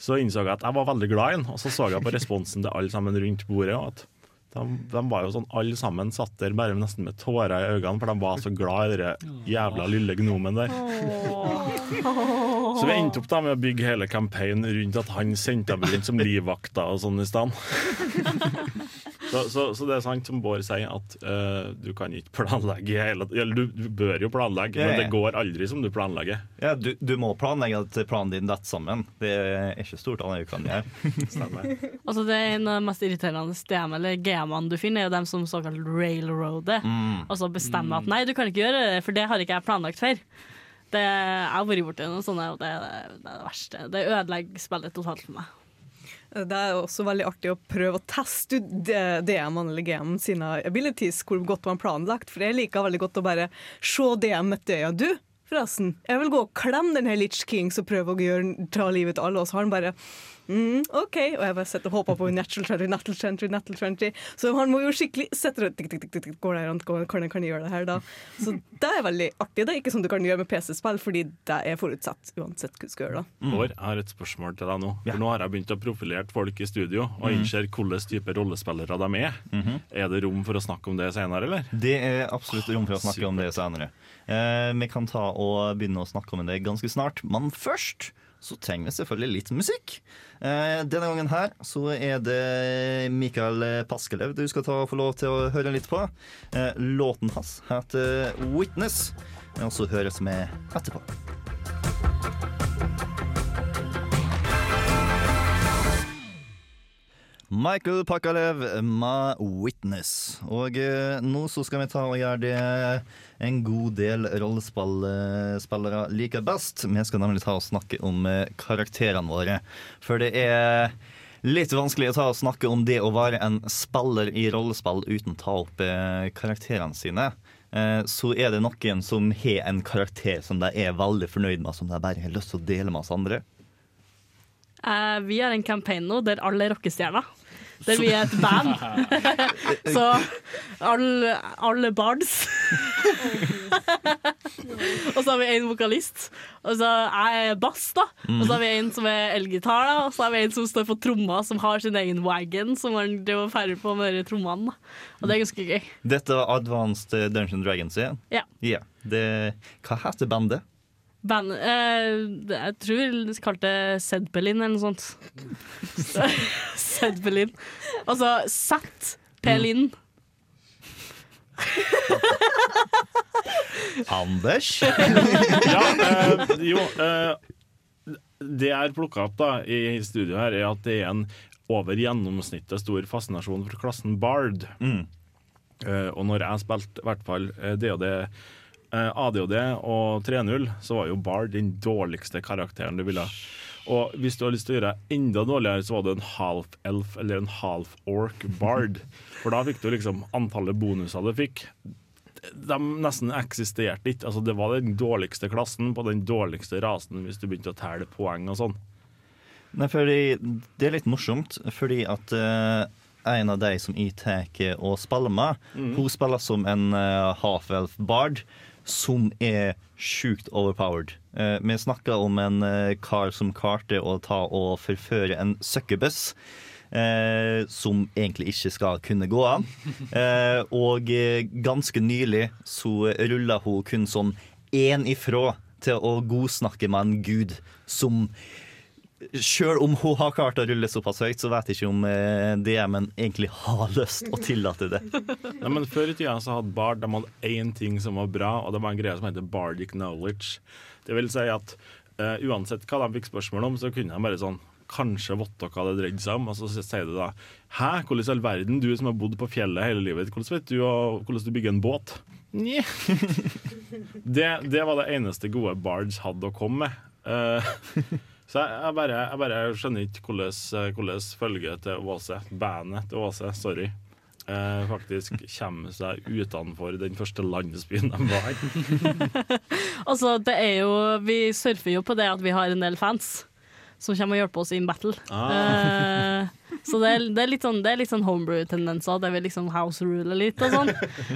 så innså jeg at jeg var veldig glad i ham, Og så så jeg på responsen til alle sammen rundt bordet. og at de, de var jo sånn, Alle sammen satt der bare nesten med tårer i øynene, for de var så glad i den jævla lille gnomen der. Så vi endte opp da med å bygge hele campaignen rundt at han sendte meg rundt som livvakter og sånn i stedet. Så, så, så det er sant som Bård sier, at uh, du kan ikke planlegge hele Eller du, du bør jo planlegge,
Ja,
men det går aldri som du planlegger.
Ja, du, du må planlegge at planen din detter sammen. Det er ikke stort annet du kan gjøre.
Stemmer.
Altså det er En av de mest irriterende DM eller GM-ene du finner, er jo dem som såkalt railroader.
Mm.
Altså bestemmer at nei, du kan ikke gjøre det, for det har ikke jeg planlagt før. Det, jeg har vært borti noe sånt, og er det, det er det verste. Det ødelegger spillet totalt for meg.
Det er også veldig artig å prøve å teste ut DM-en eller GM sine abilities, hvor godt man planlagt. For jeg liker veldig godt å bare se DM etter øya. Du, forresten, jeg vil gå og klemme den her Litch Kings og prøve å gjøre, ta livet til alle, og så har han bare Mm, OK. Og jeg bare setter håper på natural 20, natural 20, natural 20. Så han må jo skikkelig sette det tikk, tikk, tikk, tikk, Går det an? Kan jeg kan jeg gjøre det her, da? Så det er veldig artig. Det er ikke sånn du kan gjøre med PC-spill, fordi det er forutsatt uansett hva du skal gjøre. da.
Bård, jeg har et spørsmål til deg nå. For Nå har jeg begynt å profilere folk i studio og
Mhm.
innser hvilken type rollespillere de er. Er det rom for å snakke om det senere, eller?
Det er absolutt rom for å snakke om det senere. Eh, vi kan ta og begynne å snakke om det ganske snart, men først så trenger vi selvfølgelig litt musikk. Eh, denne gangen her så er det Mikael Paskelev du skal ta og få lov til å høre litt på. Eh, låten hans heter 'Witness', og så høres vi etterpå. Michael Pakalev 'My 'Witness'. Og eh, nå så skal vi ta og gjøre det en god del rollespillere liker best. Vi skal nemlig ta og snakke om eh, karakterene våre. For det er litt vanskelig å ta og snakke om det å være en spiller i rollespill uten å ta opp eh, karakterene sine. Eh, så er det noen som har en karakter som de er veldig fornøyd med, som de bare har lyst til å dele med oss andre.
Eh, vi har en campaign nå der alle er rockestjerner. Der vi er et band. Så alle, alle bards. og så har vi en vokalist. Og så er jeg bass, da. Og så har vi en som er elgitar. Og så har vi en som står på tromma, som har sin egen wagon, som han driver ferdig på med de trommene. Og det er ganske gøy.
Dette var Advanced Dungeon Dragons igjen.
Ja.
Yeah. Det, hva heter bandet?
Band, eh, jeg tror vi kalte det Zedbelin eller noe sånt. Zedbelin. Altså Z-Pelin.
Anders?
Ja, eh, jo eh, Det jeg har plukka opp da i studioet her, er at det er en over gjennomsnittet stor fascinasjon for klassen Bard.
Mm.
Eh, og når jeg spilte i hvert fall det og eh, ADHD og 3-0, så var jo Bard den dårligste karakteren du ville. Og hvis du har lyst til å gjøre enda dårligere, så var det en half-elf eller en half-orc bard. For da fikk du liksom antallet bonuser du fikk. De nesten eksisterte ikke. Altså, det var den dårligste klassen på den dårligste rasen hvis du begynte å telle poeng og sånn.
Nei, fordi Det er litt morsomt, fordi at uh, en av de som jeg tar og spiller med, hun spiller som en uh, half-elf bard som er sjukt overpowered. Eh, vi snakker om en eh, kar som klarte å ta og forføre en søkkebuss. Eh, som egentlig ikke skal kunne gå an. Eh, og ganske nylig så rulla hun kun sånn én ifra til å godsnakke med en gud som Sjøl om hun har klart å rulle såpass høyt, så vet jeg ikke om eh, DM-en egentlig har lyst å tillate det.
Nei, men Før i tida så hadde Bard de hadde én ting som var bra, og det var en greie som heter bardic knowledge. Det vil si at uh, uansett hva de fikk spørsmål om, så kunne de bare sånn Kanskje votte hva det dreide seg om. Og så sier du da Hæ, hvordan i all verden, du som har bodd på fjellet hele livet, hvordan vet du hvordan du bygger en båt? Nje. det, det var det eneste gode Bards hadde å komme med. Eh, så jeg, jeg, bare, jeg bare skjønner ikke hvordan, eh, hvordan følget til Åse, bandet til Åse, sorry, eh, faktisk kommer seg utenfor den første landsbyen de var.
Altså, det er jo Vi surfer jo på det at vi har en del fans som kommer og hjelper oss in battle.
Ah.
Eh, så det er, det er litt sånn, sånn homebrew-tendenser. Det vil liksom house rule litt og sånn.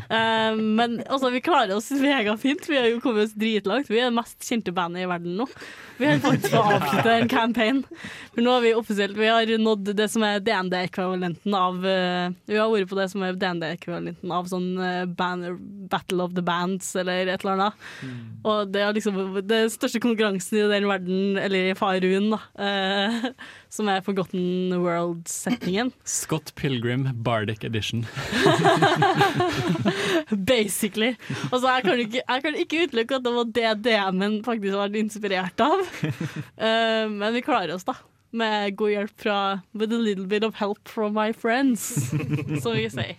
Uh, men altså, vi klarer oss megafint. Vi har jo kommet oss dritlangt. Vi er det mest kjente bandet i verden nå. Vi har faktisk fått avslutte en campaign. For nå har vi offisielt Vi har nådd det som er DND-ekvivalenten av uh, Vi har vært på det som er DND-ekvivalenten av sånn uh, band, Battle of the Bands eller et eller annet. Og det er liksom den største konkurransen i den verden, eller i Faruen, da. Som er Forgotten World-setningen.
Scott Pilgrim Bardic Edition.
Basically. Altså, jeg kan ikke, jeg kan ikke utelukke at det var det DM-en faktisk var inspirert av. Uh, men vi klarer oss, da. Med god hjelp fra With a little bit of help from my friends, som vi sier.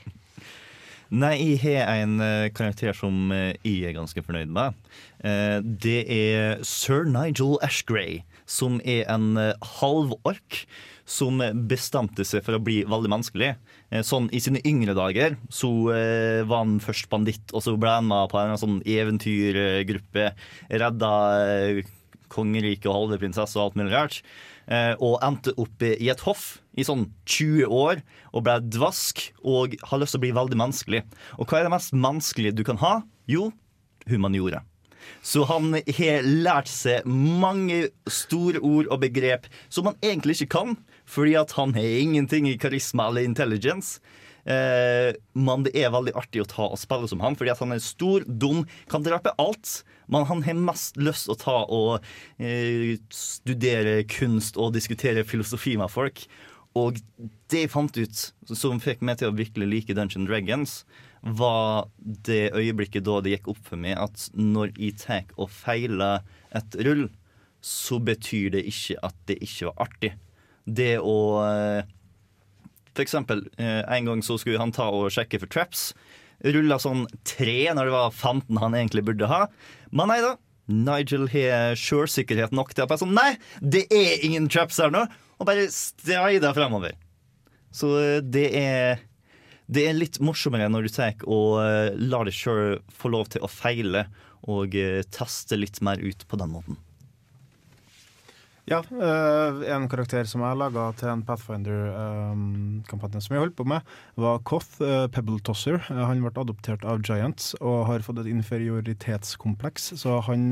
Nei, jeg har en eh, karakter som eh, jeg er ganske fornøyd med. Eh, det er sir Nigel Ashgrey, som er en uh, halvork som bestemte seg for å bli veldig menneskelig. Eh, sånn I sine yngre dager så eh, var han først banditt, og så ble han med på en sånn eventyrgruppe. Redda eh, kongeriket og halve prinsesse og alt mulig rart. Eh, og endte opp i et hoff i sånn 20 år og ble dvask og har lyst til å bli veldig menneskelig. Og hva er det mest menneskelige du kan ha? Jo, humaniora. Så han har lært seg mange store ord og begrep som han egentlig ikke kan, fordi at han har ingenting i karisma eller intelligence. Eh, men det er veldig artig å ta og spille som han, fordi at han er stor, dum, kan drepe alt. Men han har mest lyst til å ta og eh, studere kunst og diskutere filosofi med folk. Og det jeg fant ut, som fikk meg til å virkelig like Dungeon Dragons, var det øyeblikket da det gikk opp for meg at når jeg tar og feiler et rull, så betyr det ikke at det ikke var artig. Det å eh, For eksempel, eh, en gang så skulle han ta og sjekke for traps. Rulla sånn tre når det var 15 han egentlig burde ha. Men nei da. Nigel har sjølsikkerhet nok til at jeg sånn Nei, det er ingen traps her nå! Og bare strider fremover. Så eh, det er det er litt morsommere når du tar og eh, lar deg sjøl få lov til å feile og eh, teste litt mer ut på den måten.
Ja, eh, en karakter som jeg laga til en Pathfinder-kampanje som jeg holdt på med, var Koth eh, Pebble Tosser. Eh, han ble adoptert av Giants og har fått et inferioritetskompleks, så han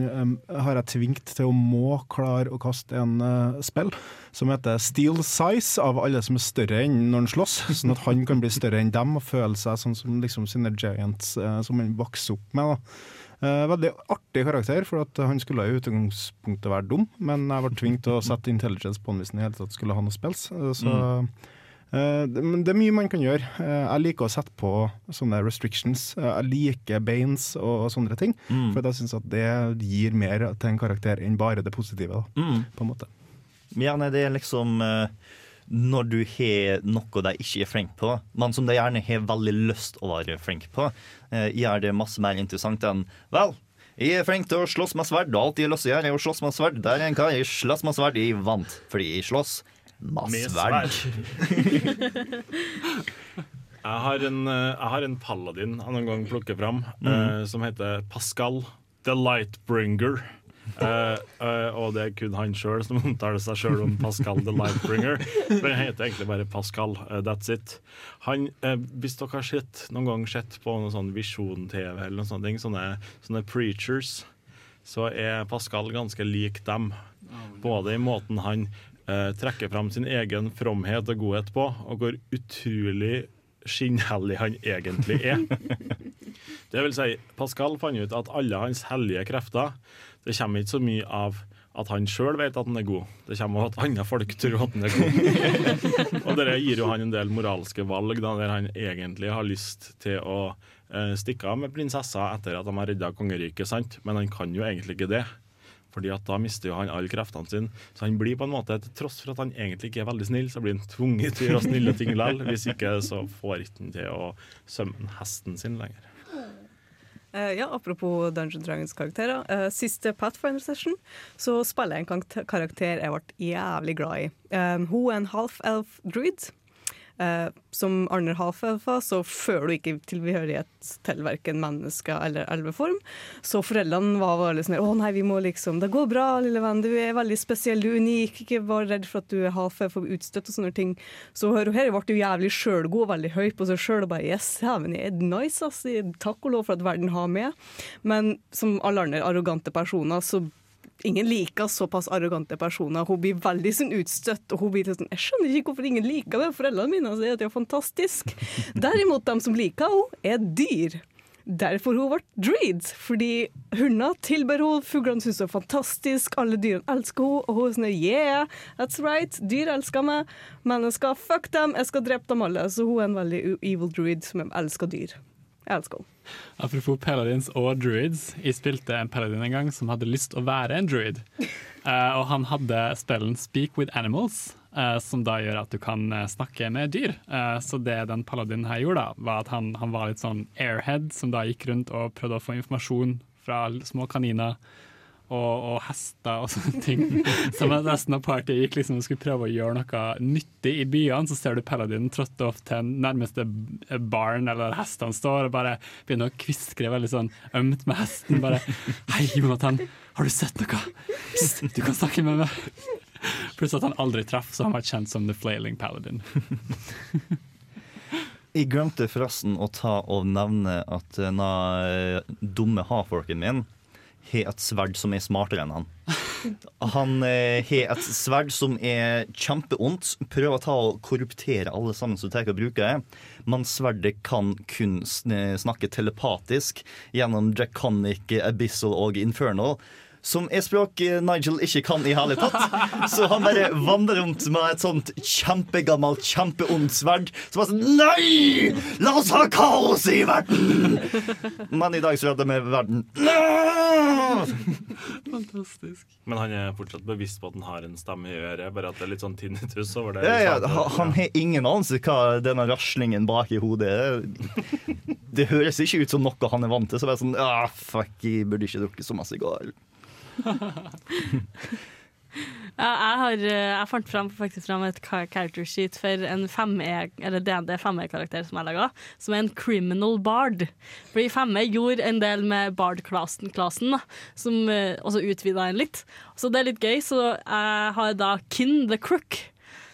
har jeg tvingt til å må klare å kaste en spill som heter Steel Size av alle som er større enn når han slåss, sånn at han kan bli større enn dem og føle seg sånn som liksom sine Giants som han vokser opp med. da. Eh, veldig artig karakter, for han skulle i utgangspunktet være dum, men jeg ble tvunget til å sette intelligence på han hvis han i hele tatt skulle ha noe spills. Eh, så eh, det, det er mye man kan gjøre. Jeg liker å sette på sånne restrictions. Jeg liker banes og, sånne ting,
Mm.
for jeg syns at det gir mer til en karakter enn bare det positive. Da,
Mm.
på en måte.
Gjerne det er liksom eh, når du har noe de ikke er flink på, men som de gjerne har veldig lyst å være flink på, eh, gjør det masse mer interessant enn Vel, jeg er flink til å slåss med sverd, og alt jeg har lyst til å gjøre, er å slåss med sverd. Der er en kar, jeg slåss med sverd, jeg vant, fordi jeg slåss med sverd.
Jeg har en, eh, jeg har en paladin jeg noen gang plukker fram, eh, som heter Pascal the Lightbringer. Eh, uh, og det er kun han sjøl som omtaler seg sjøl om Pascal the Lightbringer. Men han heter egentlig bare Pascal. Uh, that's it. Han, hvis dere har sett, noen gang sett på noen sånn Visjon-TV eller noen sånne ting, sånne, sånne preachers, så er Pascal ganske lik dem. Både i måten han trekker fram sin egen fromhet og godhet på, og hvor utrolig skinnhellig han egentlig er. Det vil si, Pascal fant ut at alle hans hellige krefter Det kommer ikke så mye av at han sjøl vet at han er god. Det kommer av at andre folk tror at han er god. og det gir jo han en del moralske valg, da, der han egentlig har lyst til å eh, stikke av med prinsessa etter at de har redda kongeriket, sant? men han kan jo egentlig ikke det. Fordi at da mister jo han alle kreftene sine. Så han blir på en måte, til tross for at han egentlig ikke er veldig snill, så blir han tvunget til å gjøre snille ting likevel. Hvis ikke så får han ikke til å sømme hesten sin lenger.
Eh, ja, Apropos Dungeon Dragons karakterer. Uh, siste Pathfinder session så spiller jeg en karakter jeg ble jævlig glad i. Um, hun er en half-elf druid. Eh, som andre half-elfer så føler du ikke tilhørighet til verken mennesker eller elveform. Så foreldrene var veldig sånn Å nei, vi må liksom Det går bra, lille venn. Du er veldig spesiell, du er unik. Ikke vær redd for at du er half-elf og utstøtt og sånne ting. Så her, her ble jo jævlig sjølgod veldig høy på seg sjøl og bare Yes, heaven er nice, ass. Takk og lov for at verden har med. Men som alle andre arrogante personer, så Ingen liker såpass arrogante personer. Hun blir veldig sånn utstøtt. og hun blir sånn, Jeg skjønner ikke hvorfor ingen liker det. Foreldrene mine sier at det er fantastisk. Derimot, de som liker henne, er dyr. Derfor hun ble dreed, Fordi hunder tilber henne, fuglene syns hun er fantastisk, alle dyrene elsker henne. Og hun er sånn yeah, that's right, dyr elsker meg. Mennesker, fuck dem, jeg skal drepe dem alle. Så hun er en veldig evil druid som elsker dyr. Jeg elsker henne.
Apropos paladins og druids. Jeg spilte en paladin en gang som hadde lyst å være en druid. Uh, og han hadde spillen Speak with Animals, uh, som da gjør at du kan eh, snakke med dyr. Uh, så det den paladinen her gjorde, da, var at han, han var litt sånn airhead, som da gikk rundt og prøvde å få informasjon fra små kaniner. Og, og hester og sånne ting. Så mens resten av partiet gikk liksom og skulle prøve å gjøre noe nyttig i byene, så ser du Paladin tråtte opp til nærmeste barn eller hestene står og bare begynner å kviskre veldig sånn ømt med hesten. Bare 'Hei, Jonathan, har du sett noe? Psst, du kan snakke med meg.' Pluss at han aldri traff, så han var kjent som The Flailing Paladin.
Jeg glemte forresten å ta og nevne at denne dumme ha-forken min har et sverd som er smartere enn han. Han eh, har et sverd som er kjempeondt, prøver å ta og korruptere alle sammen som tar og bruker det, men sverdet kan kun snakke telepatisk gjennom Draconic, Abyssal og Infernal. Som er språk Nigel ikke kan i hele tatt. Så han bare vandrer rundt med et sånt kjempegammelt, kjempeondt sverd. Som er sånn Nei! La oss ha kaos i verden! Men i dag så redder vi verden.
Fantastisk.
Men han er fortsatt bevisst på at han har en stemme i øret, bare at det er litt sånn tinnitus over det.
Ja, ja, han har ingen anelse hva denne raslingen bak i hodet er. Det høres ikke ut som noe han er vant til. Så bare sånn ah, Fuck, jeg burde ikke drukke så masse i går.
Jeg, har, eh, jeg fant fram, faktisk fram et character sheet for en 5E, eller DND 5E-karakter som jeg laga, som er en criminal bard. Fordi 5E gjorde en del med bard-klassen, klassen, som eh, også utvida en litt. Så det er litt gøy. Så jeg har da Kin the Crook.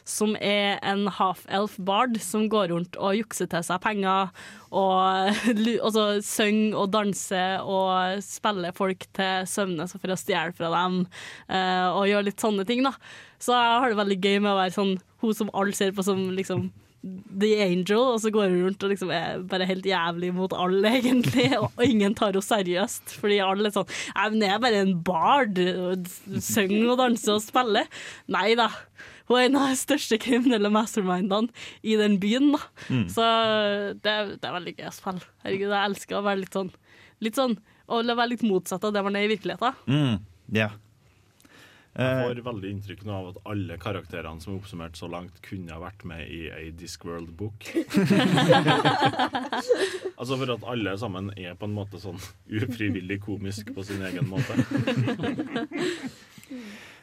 Som er en half-elf bard som går rundt og jukser til seg penger. Og så synger og danser og spiller folk til søvne for å stjele fra dem. eh, og gjør litt sånne ting, da. Så jeg har det veldig gøy med å være sånn hun som alle ser på som liksom The Angel, og så går hun rundt og liksom er bare helt jævlig mot alle, egentlig. Og ingen tar henne seriøst, fordi alle er sånn jeg er bare en bard. Synger og danser og spiller. Nei da. Hun er en av de største kriminelle mastermindene i den byen. da. Så det, det er veldig gøy å spille. Herregud, jeg elsker å være litt sånn, litt sånn Å være litt motsatt av det man er i virkeligheten.
Mm, ja.
Jeg
Eh,
får veldig inntrykk nå av at alle karakterene som er oppsummert så langt, kunne ha vært med i ei Discworld-bok. altså for at alle sammen er på en måte sånn ufrivillig komisk på sin egen måte.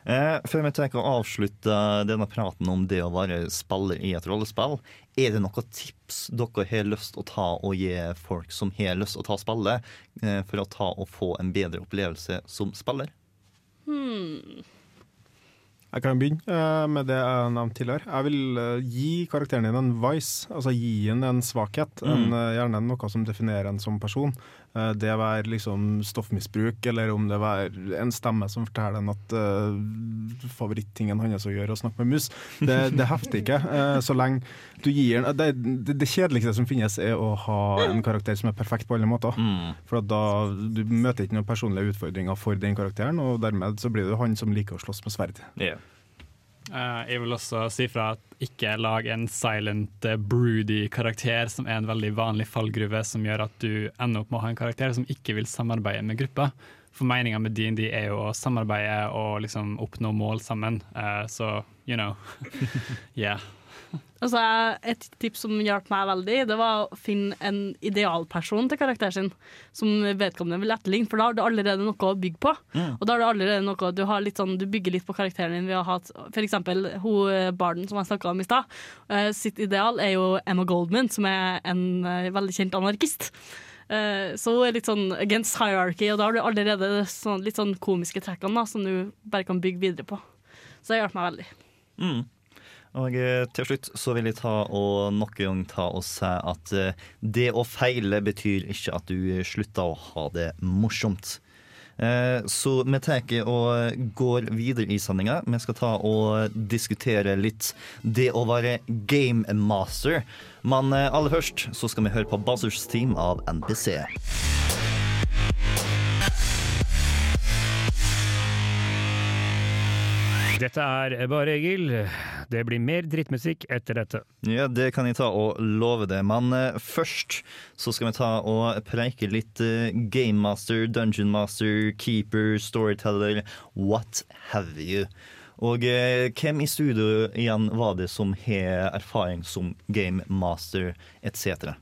Eh, før vi tar og avslutter denne praten om det å være spiller i et rollespill, er det noen tips dere har lyst å ta og gi folk som har lyst å ta spillet, eh, for å ta og få en bedre opplevelse som spiller?
Jeg kan begynne eh, med det jeg nevnte tidligere. Jeg vil eh, gi karakteren din en vice, altså gi den en svakhet. En, eh, gjerne noe som definerer en som person. Eh, det være liksom stoffmisbruk, eller om det være en stemme som forteller en at uh, favorittingen hans å gjøre er å snakke med mus. Det, det hefter ikke. Uh, så lenge du gir den det, det, det kjedeligste som finnes, er å ha en karakter som er perfekt på alle måter. For at da du møter ikke noen personlige utfordringer for den karakteren, og dermed så blir det han som liker å slåss med sverd.
Yeah.
Eh, jeg vil også si fra at ikke lag en silent, uh, broody karakter som er en veldig vanlig fallgruve, som gjør at du ender opp med å ha en karakter som ikke vil samarbeide med gruppa. For meninga med DND er jo å samarbeide og liksom oppnå mål sammen. uh, så you know. yeah.
Jeg- et tips som hjalp meg veldig, det var å finne en idealperson til karakteren sin, som vedkommende vil etterligne, for da har du allerede noe å bygge på. Og da har du allerede noe du, har litt sånn, du bygger litt på karakteren din ved å ha f.eks. Eh, barden som jeg snakka om i stad. eh, sitt ideal er jo Emma Goldman, som er en eh, veldig kjent anarkist. Så hun er litt sånn against hierarchy, og da har du allerede sånn, litt sånn komiske trekkene da, som du bare kan bygge videre på. Så det hjalp meg veldig.
Mm. Og eh, til slutt så vil jeg ta og nok en gang ta og si at eh, det å feile betyr ikke at du slutter å ha det morsomt. Eh, Så vi tar og går videre i sendinga. Vi skal ta og diskutere litt det å være game master. Men eh, aller først så skal vi høre på Buzzers Team av NBC.
Dette er bare Egil. Det blir mer drittmusikk etter dette.
Ja, det kan jeg ta og love det. Men eh, først så skal vi ta og preike litt eh, Game Master, Dungeon Master, Keeper, Storyteller, what have you. Og eh, hvem i studio igjen var det som har erfaring som Game Master etc.?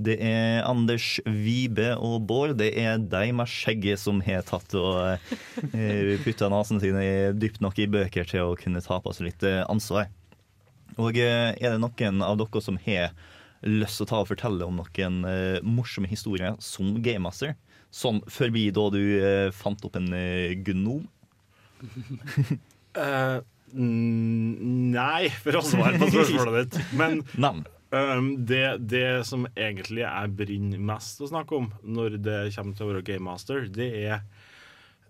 Det er Anders Vibe og Bård. Det er de med skjegget som har tatt og eh, putta nesene sine dypt nok i bøker til å kunne ta på seg litt eh, ansvar. Og eh, er det noen av dere som har lyst til å ta og fortelle om noen eh, morsomme historier som gamemaster? Sånn forbi da du fant opp en gnom?
uh, nei, for å svare på spørsmålet ditt. Men
Navn.
Um, det, det som egentlig jeg brenner mest å snakke om når det kommer til å være game master, det er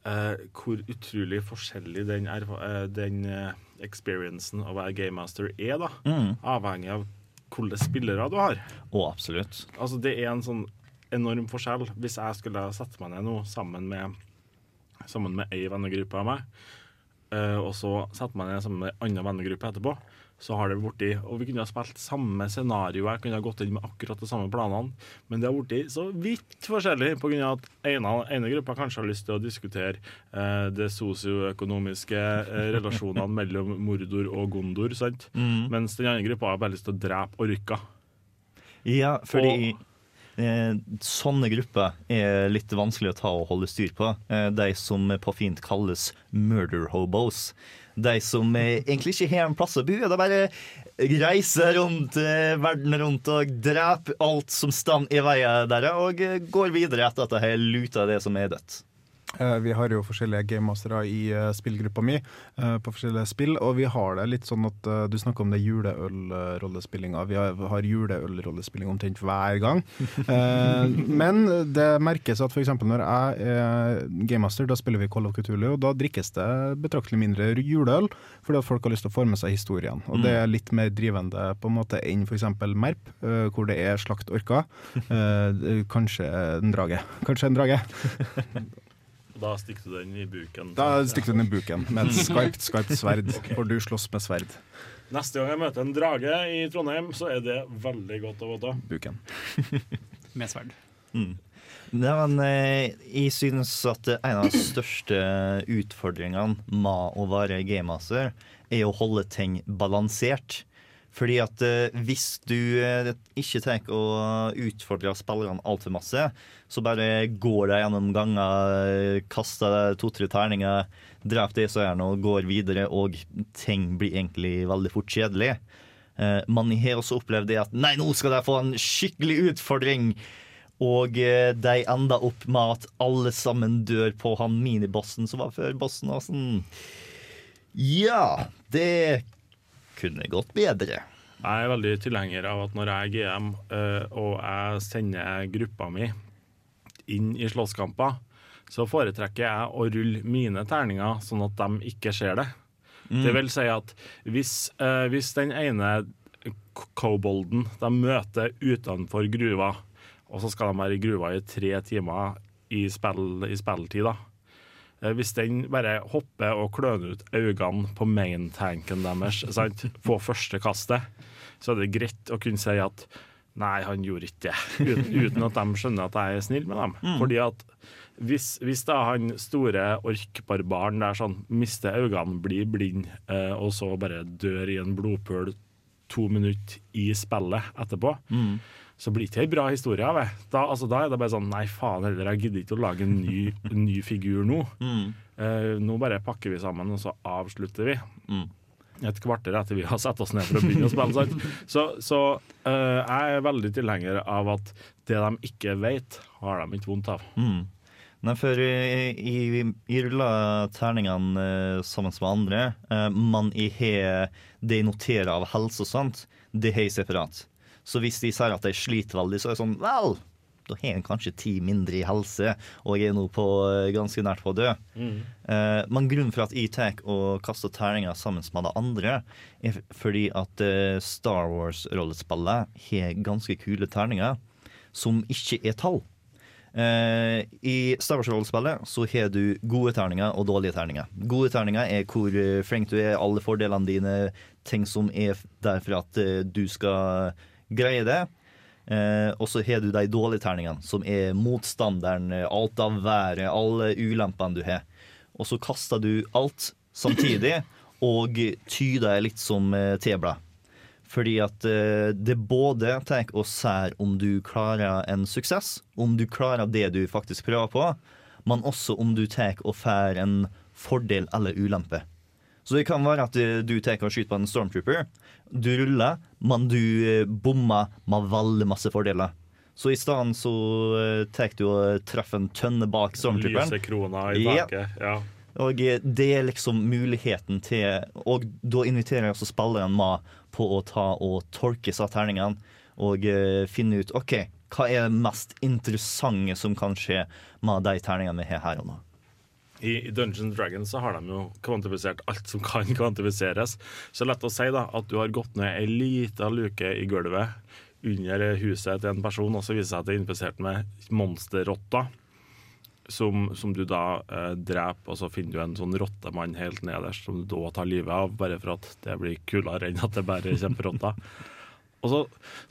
uh, hvor utrolig forskjellig den, er, uh, den uh, experiencen å være game master er, da.
Mm.
Avhengig av hvilke spillere du har.
Oh, absolutt.
Altså, det er en sånn enorm forskjell. Hvis jeg skulle sette meg ned nå sammen med Sammen med ei vennegruppe av meg, eh, og så setter meg ned sammen med ei anna vennegruppe etterpå, så har det blitt Og vi kunne ha spilt samme scenario, jeg kunne ha gått inn med akkurat de samme planene, men det har blitt så vidt forskjellig pga. at ene, ene gruppa kanskje har lyst til å diskutere eh, det sosioøkonomiske eh, relasjonene mellom Mordor og Gondor, sant? mens den andre gruppa har bare lyst til å drepe orka.
Ja, fordi eh, sånne grupper er litt vanskelig å ta og holde styr på. Eh, de som på fint kalles murder hobos. De som eh, egentlig ikke har en plass å bo. De bare reiser rundt eh, verden rundt og dreper alt som står i veien deres, og eh, går videre etter at de har luta det som er dødt.
Eh, Vi har jo forskjellige gamemastere i eh, spillgruppa mi eh, på forskjellige spill, og vi har det litt sånn at du snakker om det juleølrollespillinga. Vi har, juleølrollespilling omtrent hver gang. Men det merkes at f.eks. når jeg er gamemaster, da spiller vi Call of Cthulhu, og da drikkes det betraktelig mindre juleøl, fordi at folk har lyst til å få med seg historien. Og det er litt mer drivende på en måte enn f.eks. Merp, hvor det er slakt orker. Kanskje en drage. Kanskje en drage.
Da stikker du den i buken.
Da stikker du den i buken med et skarpt, skarpt sverd, for du slåss med sverd.
Neste gang jeg møter en drage i Trondheim, så er det veldig godt å vite.
Buken.
Med sverd.
Nei, men eh, jeg synes at en av de største utfordringene med å være gamemaster, er å holde ting balansert. Fordi at eh, hvis du eh, ikke tenker å utfordre spillerne altfor masse, så bare går de gjennom ganger, eh, kaster to-tre terninger, dreper det som er nå, går videre, og ting blir egentlig veldig fort kjedelig. Men Man har også opplevd det at nei, nå skal de få en skikkelig utfordring. Og de enda opp med at alle sammen dør på han minibossen som var før bossen. Og sånn. Ja, det kunne gått bedre.
Jeg er veldig tilhenger av at når jeg er GM eh, og jeg sender gruppa mi inn i slåsskamper, så foretrekker jeg å rulle mine terninger sånn at de ikke ser det. Det vil si at hvis, eh, hvis den ene kobolden de møter utenfor gruva, og så skal de være i gruva i tre timer i, spill, i spilltid, da. Eh, Hvis den bare hopper og kløner ut øynene på main-tanken deres sant? på første kastet, så er det greit å kunne si at nei, han gjorde ikke det, uten, uten at de skjønner at jeg er snill med dem. Fordi at hvis, hvis da han store orkbarbaren der sånn mister øynene, blir blind, eh, og så bare dør i en blodpøl to minutter i spillet etterpå, så blir det ikke ei bra historie av det. Da, altså, da er det bare sånn Nei, faen heller, jeg gidder ikke å lage en ny, en ny figur nå. Eh, nå bare pakker vi sammen, og så avslutter vi. Et kvarter etter vi har satt oss ned for å begynne å spille. Så, så uh, jeg er veldig tilhenger av at det de ikke vet, har de ikke vondt av.
Mm. Nei, for eh, jeg, jeg ruller terningene uh, sammen med andre. uh, men jeg har det jeg noterer av helse og sånt, det har jeg separat. Så hvis de sier at de sliter veldig, så er det sånn Vel, da har en kanskje ti mindre i helse, og jeg er nå på, eh, ganske nært på å dø. Eh, men grunnen for at jeg tar og kaster terninger sammen med de andre, er fordi at eh, Star Wars-rollespillet har ganske kule terninger som ikke er tall. Eh, I Star Wars-rollespillet så har du gode terninger og dårlige terninger. Gode terninger er hvor eh, flink du er, alle fordelene dine, ting som er der for at eh, du skal greie det. Eh, og så har du de dårlige terningene, som er motstanderen, eh, alt av været, alle ulempene du har. Og så kaster du alt samtidig, og tyder det litt som eh, teblad. Fordi at eh, det både tar og sær om du klarer en suksess, om du klarer det du faktisk prøver på, men også om du tar og får en fordel eller ulempe. Så det kan være at eh, du tar og skyter på en stormtrooper. Du ruller, men du eh, bommer med veldig masse fordeler. Så i stedet så eh, tar du og treffer en tønne bak stormtrooperen.
Lyse krona i
Ja.
taket. Ja.
Og det er liksom muligheten til Og da inviterer jeg også spilleren med på å ta og tolke seg terningene og finne ut OK, hva er det mest interessante som kan skje med de terningene vi har her og nå.
I Dungeons Dragons så har de jo kvantifisert alt som kan kvantifiseres. Så lett å si da at du har gått ned ei lita luke i gulvet under huset til en person, og så viser det seg at det er infisert med monsterrotter. Som, som du da eh, dreper, og så finner du en sånn rottemann helt nederst som du da tar livet av, bare for at det blir kulere enn at det bare er kjemperotter. Og så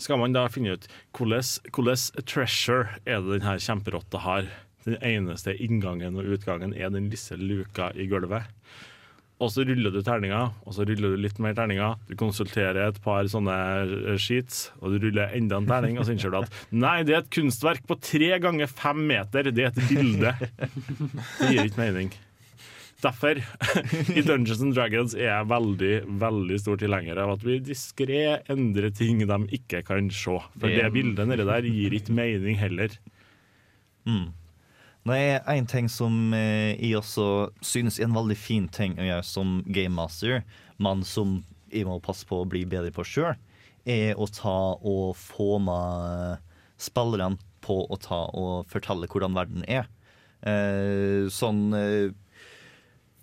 skal man da finne ut hvordan hvordan treasure er det denne kjemperotta har. Den eneste inngangen og utgangen er den lille luka i gulvet. Og så ruller du terninger, og så ruller du litt mer terninger. Du konsulterer et par sånne eh, sheets, og du ruller enda en terning, og så innser du at nei, det er et kunstverk på tre ganger fem meter. Det er et bilde. Det gir ikke mening. Derfor, i Dungeons and Dragons er jeg veldig veldig stor tilhenger av at vi diskré endrer ting de ikke kan se. For det bildet nedi der gir ikke mening heller.
Mm. Det er en ting som eh, jeg også synes er en veldig fin ting å gjøre som gamemaster, men som jeg må passe på å bli bedre på sjøl, er å ta og få med spillerne på å ta og fortelle hvordan verden er. Eh, sånn eh,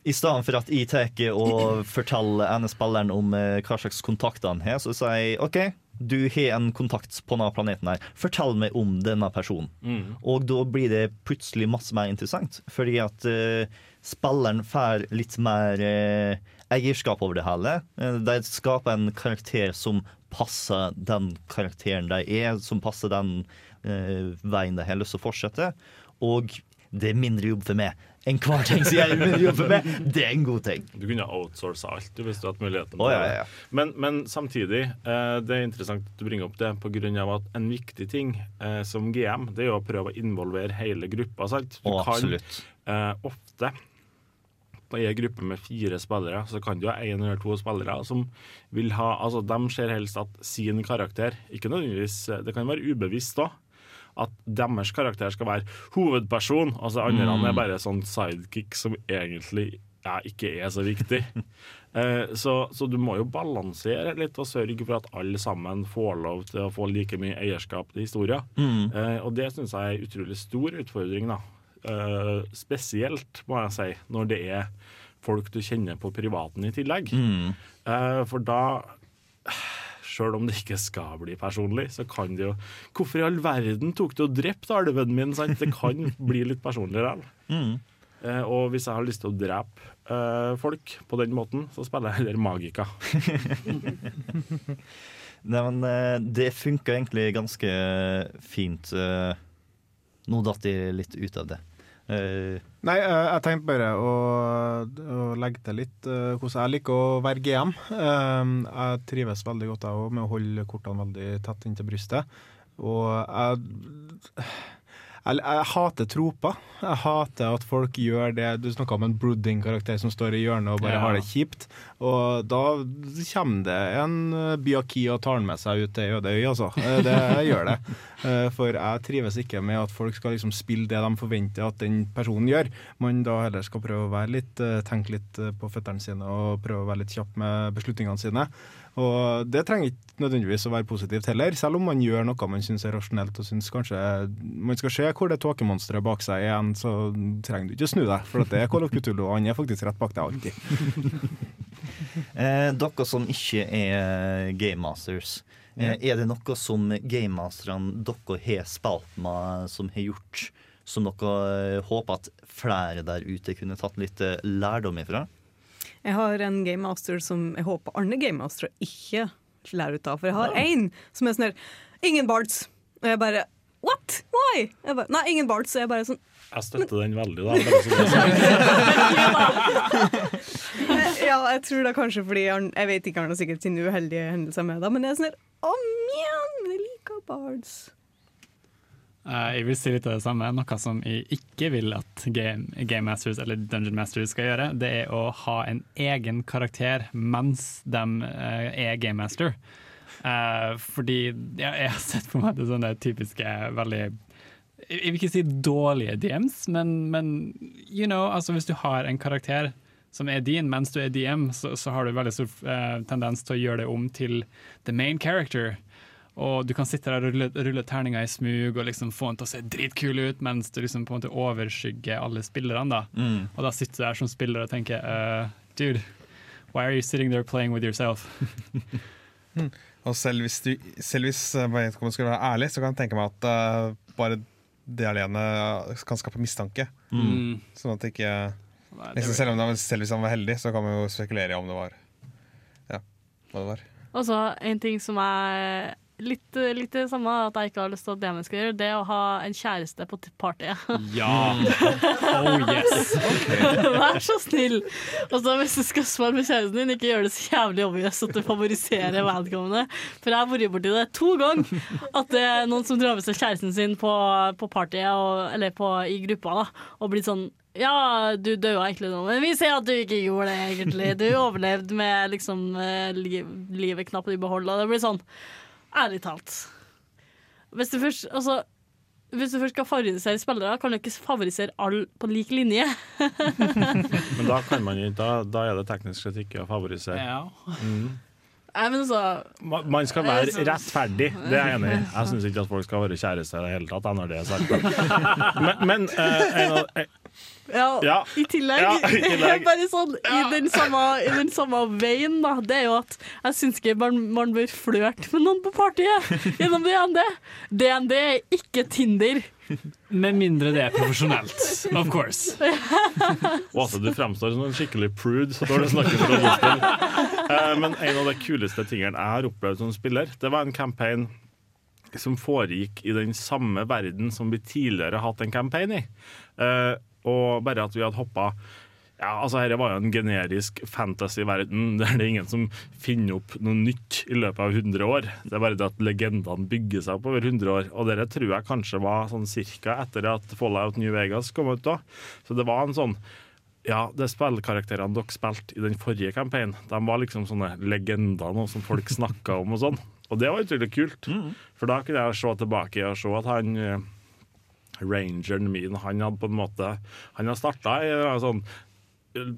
I stedet for at jeg tar og forteller ene spilleren om hva slags kontakter han har, så sier jeg OK, du har en kontakt på denne planeten her. Fortell meg om denne personen.
Mm.
Og da blir det plutselig masse mer interessant, fordi at uh, spilleren får litt mer uh, eierskap over det hele. Eh, de skaper en karakter som passer den karakteren de er, som passer den uh, veien de har lyst til å fortsette. Og det er mindre jobb for meg. Enhver ting som jeg jobber med, det er en god ting.
Du kunne outsourca alt hvis du hadde muligheten. Oh,
ja, ja.
Men, men samtidig, eh, det er interessant at du bringer opp det, på grunn av at en viktig ting eh, som GM, det er jo å prøve å involvere hele gruppa. Sant? Du
oh,
kan eh, ofte på en gruppe med fire spillere, så kan du ha én eller to spillere som vil ha Altså, de ser helst at sin karakter Ikke nødvendigvis Det kan være ubevisst òg. At deres karakter skal være hovedperson. Altså andre
Mm.
er bare sånn sidekick som egentlig ja, ikke er så viktig. Eh, så, så du må jo balansere litt og sørge for at alle sammen får lov til å få like mye eierskap til historien.
Mm.
Eh, og det syns jeg er en utrolig stor utfordring, da. Eh, spesielt, må jeg si, når det er folk du kjenner på privaten i tillegg.
Mm.
Eh, for da Sjøl om det ikke skal bli personlig, så kan det jo Hvorfor i all verden tok du og drepte alven min? Sant? Det kan bli litt personlig likevel.
Mm.
Eh, og hvis jeg har lyst til å drepe eh, folk på den måten, så spiller jeg heller Magika.
Nei, men eh, det funka egentlig ganske fint. eh. Nå datt de litt ut av det. Eh,
Nei, eh, jeg tenkte bare å, å legge til litt eh, hvordan jeg liker å være GM. Jeg trives veldig godt jeg òg med å holde kortene veldig tett inntil brystet. Og jeg, jeg, jeg hater troper. Jeg hater at folk gjør det Du snakka om en brooding-karakter som står i hjørnet og bare
Ja.
har det kjipt. Og da kommer det en eh, Byaki og tar den med seg ut til øde øy, altså. Eh, Det gjør det. Eh, For jeg trives ikke med at folk skal liksom spille det de forventer at den personen gjør. Man da heller skal prøve å være litt, tenke litt på føttene sine og prøve å være litt kjapp med beslutningene sine. Og det trenger ikke nødvendigvis å være positivt heller, selv om man gjør noe man syns er rasjonelt og syns kanskje man skal se hvor det tåkemonsteret bak seg er, igjen, så trenger du ikke å snu deg, for det er Call of Cthulhu, og han er faktisk rett bak deg alltid.
eh, dere som ikke er game masters, eh, er det noe som gamemasterne dere har spilt med, som har gjort som dere eh, håper at flere der ute kunne tatt litt eh, lærdom ifra?
Jeg har en gamemaster som jeg håper andre gamemastere ikke lærer ut av. For jeg har én som er sånn her Ingen bards. Og jeg bare What? Why? Jeg bare, Nei, ingen bards. Og jeg bare sånn
Jeg støtter den veldig, da. Sagt.
Ja, jeg tror det er kanskje fordi han, Jeg vet ikke, han har sikkert sine uheldige hendelser med det, men jeg er sånn her Å, mjau, men jeg liker bards.
Eh, jeg vil si litt av det samme. Noe som jeg ikke vil at game, Masters eller Dungeon Masters skal gjøre, det er å ha en egen karakter mens de eh, er game master. Eh, fordi jeg har sett på meg det sånne typiske veldig Jeg vil ikke si dårlige DMs, men, men you know, altså hvis du har en karakter som er din mens du er DM, så, så har du veldig stor tendens til å gjøre det om til the main character. Og du kan sitte der og rulle, rulle terninger i smug og liksom få den til å se dritkul ut, mens du liksom på en måte overskygger alle spillerne. da.
Mm.
Og da sitter du der som spiller og tenker uh, Dude, why are you sitting there playing with yourself?
Og selv hvis du selv hvis eh, skal skulle være ærlig, så kan jeg tenke meg at uh, bare det alene kan skape mistanke.
Mm.
Sånn at det ikke
Nei, det
liksom, selv, om det, selv hvis han var heldig, så kan man jo spekulere i om det var Ja, hva det var.
Og så en ting som er litt, litt det samme at jeg ikke har lyst til at det man skal gjøre, det å ha en kjæreste på partyet.
Ja! Oh yes!
Vær så snill! Og så hvis du skal svare med kjæresten din, ikke gjør det så jævlig obvious at du favoriserer vedkommende. For jeg har vært borti det to ganger. At det er noen som drar med seg kjæresten sin på, på partyet, og, eller på, i gruppa, da, og blir sånn ja, du døde egentlig nå, men vi ser at du ikke gjorde det, egentlig. Du overlevde med liksom eh, li livet knapt i behold. Og det blir sånn, ærlig talt Hvis du først Altså, Hvis du først skal favorisere spillere, kan du ikke favorisere alle på lik linje.
Men da kan man ikke, da, da er det teknisk sett ikke å favorisere.
Ja.
Mm.
Nei, men altså
Man skal være
så-
rettferdig, det er jeg enig i. Jeg syns ikke at folk skal være kjærester i det hele tatt, når det er sagt. Men, men uh, en av,
Ja,
Ja.
i tillegg.
Ja, i tillegg.
Bare sånn i den, samme, i den samme veien, da. Det er jo at jeg syns ikke man, man bør flørte med noen på partiet gjennom DND. DND er ikke Tinder.
Med mindre det er profesjonelt, of course.
og at du fremstår som en skikkelig prude når du snakker om rollespill. Eh, men en av de kuleste tingene jeg har opplevd som spiller, det var en campaign som foregikk i den samme verden som vi tidligere har hatt en campaign i. Eh, og bare at vi hadde hoppa ja, altså Dette var jo en generisk fantasy-verden der det er ingen som finner opp noe nytt i løpet av 100 år. Det er bare det at legendene bygger seg opp over 100 år. Og dette tror jeg kanskje var sånn cirka etter at Fallout New Vegas kom ut. da. Så det var en sånn ja, det spillkarakterene dere spilte i den forrige campaignen, de var liksom sånne legender nå som folk snakka om og sånn. Og det var utrolig kult. For da kunne jeg se tilbake og se at han eh, rangeren min, han hadde på en måte Han hadde starta i en sånn eh,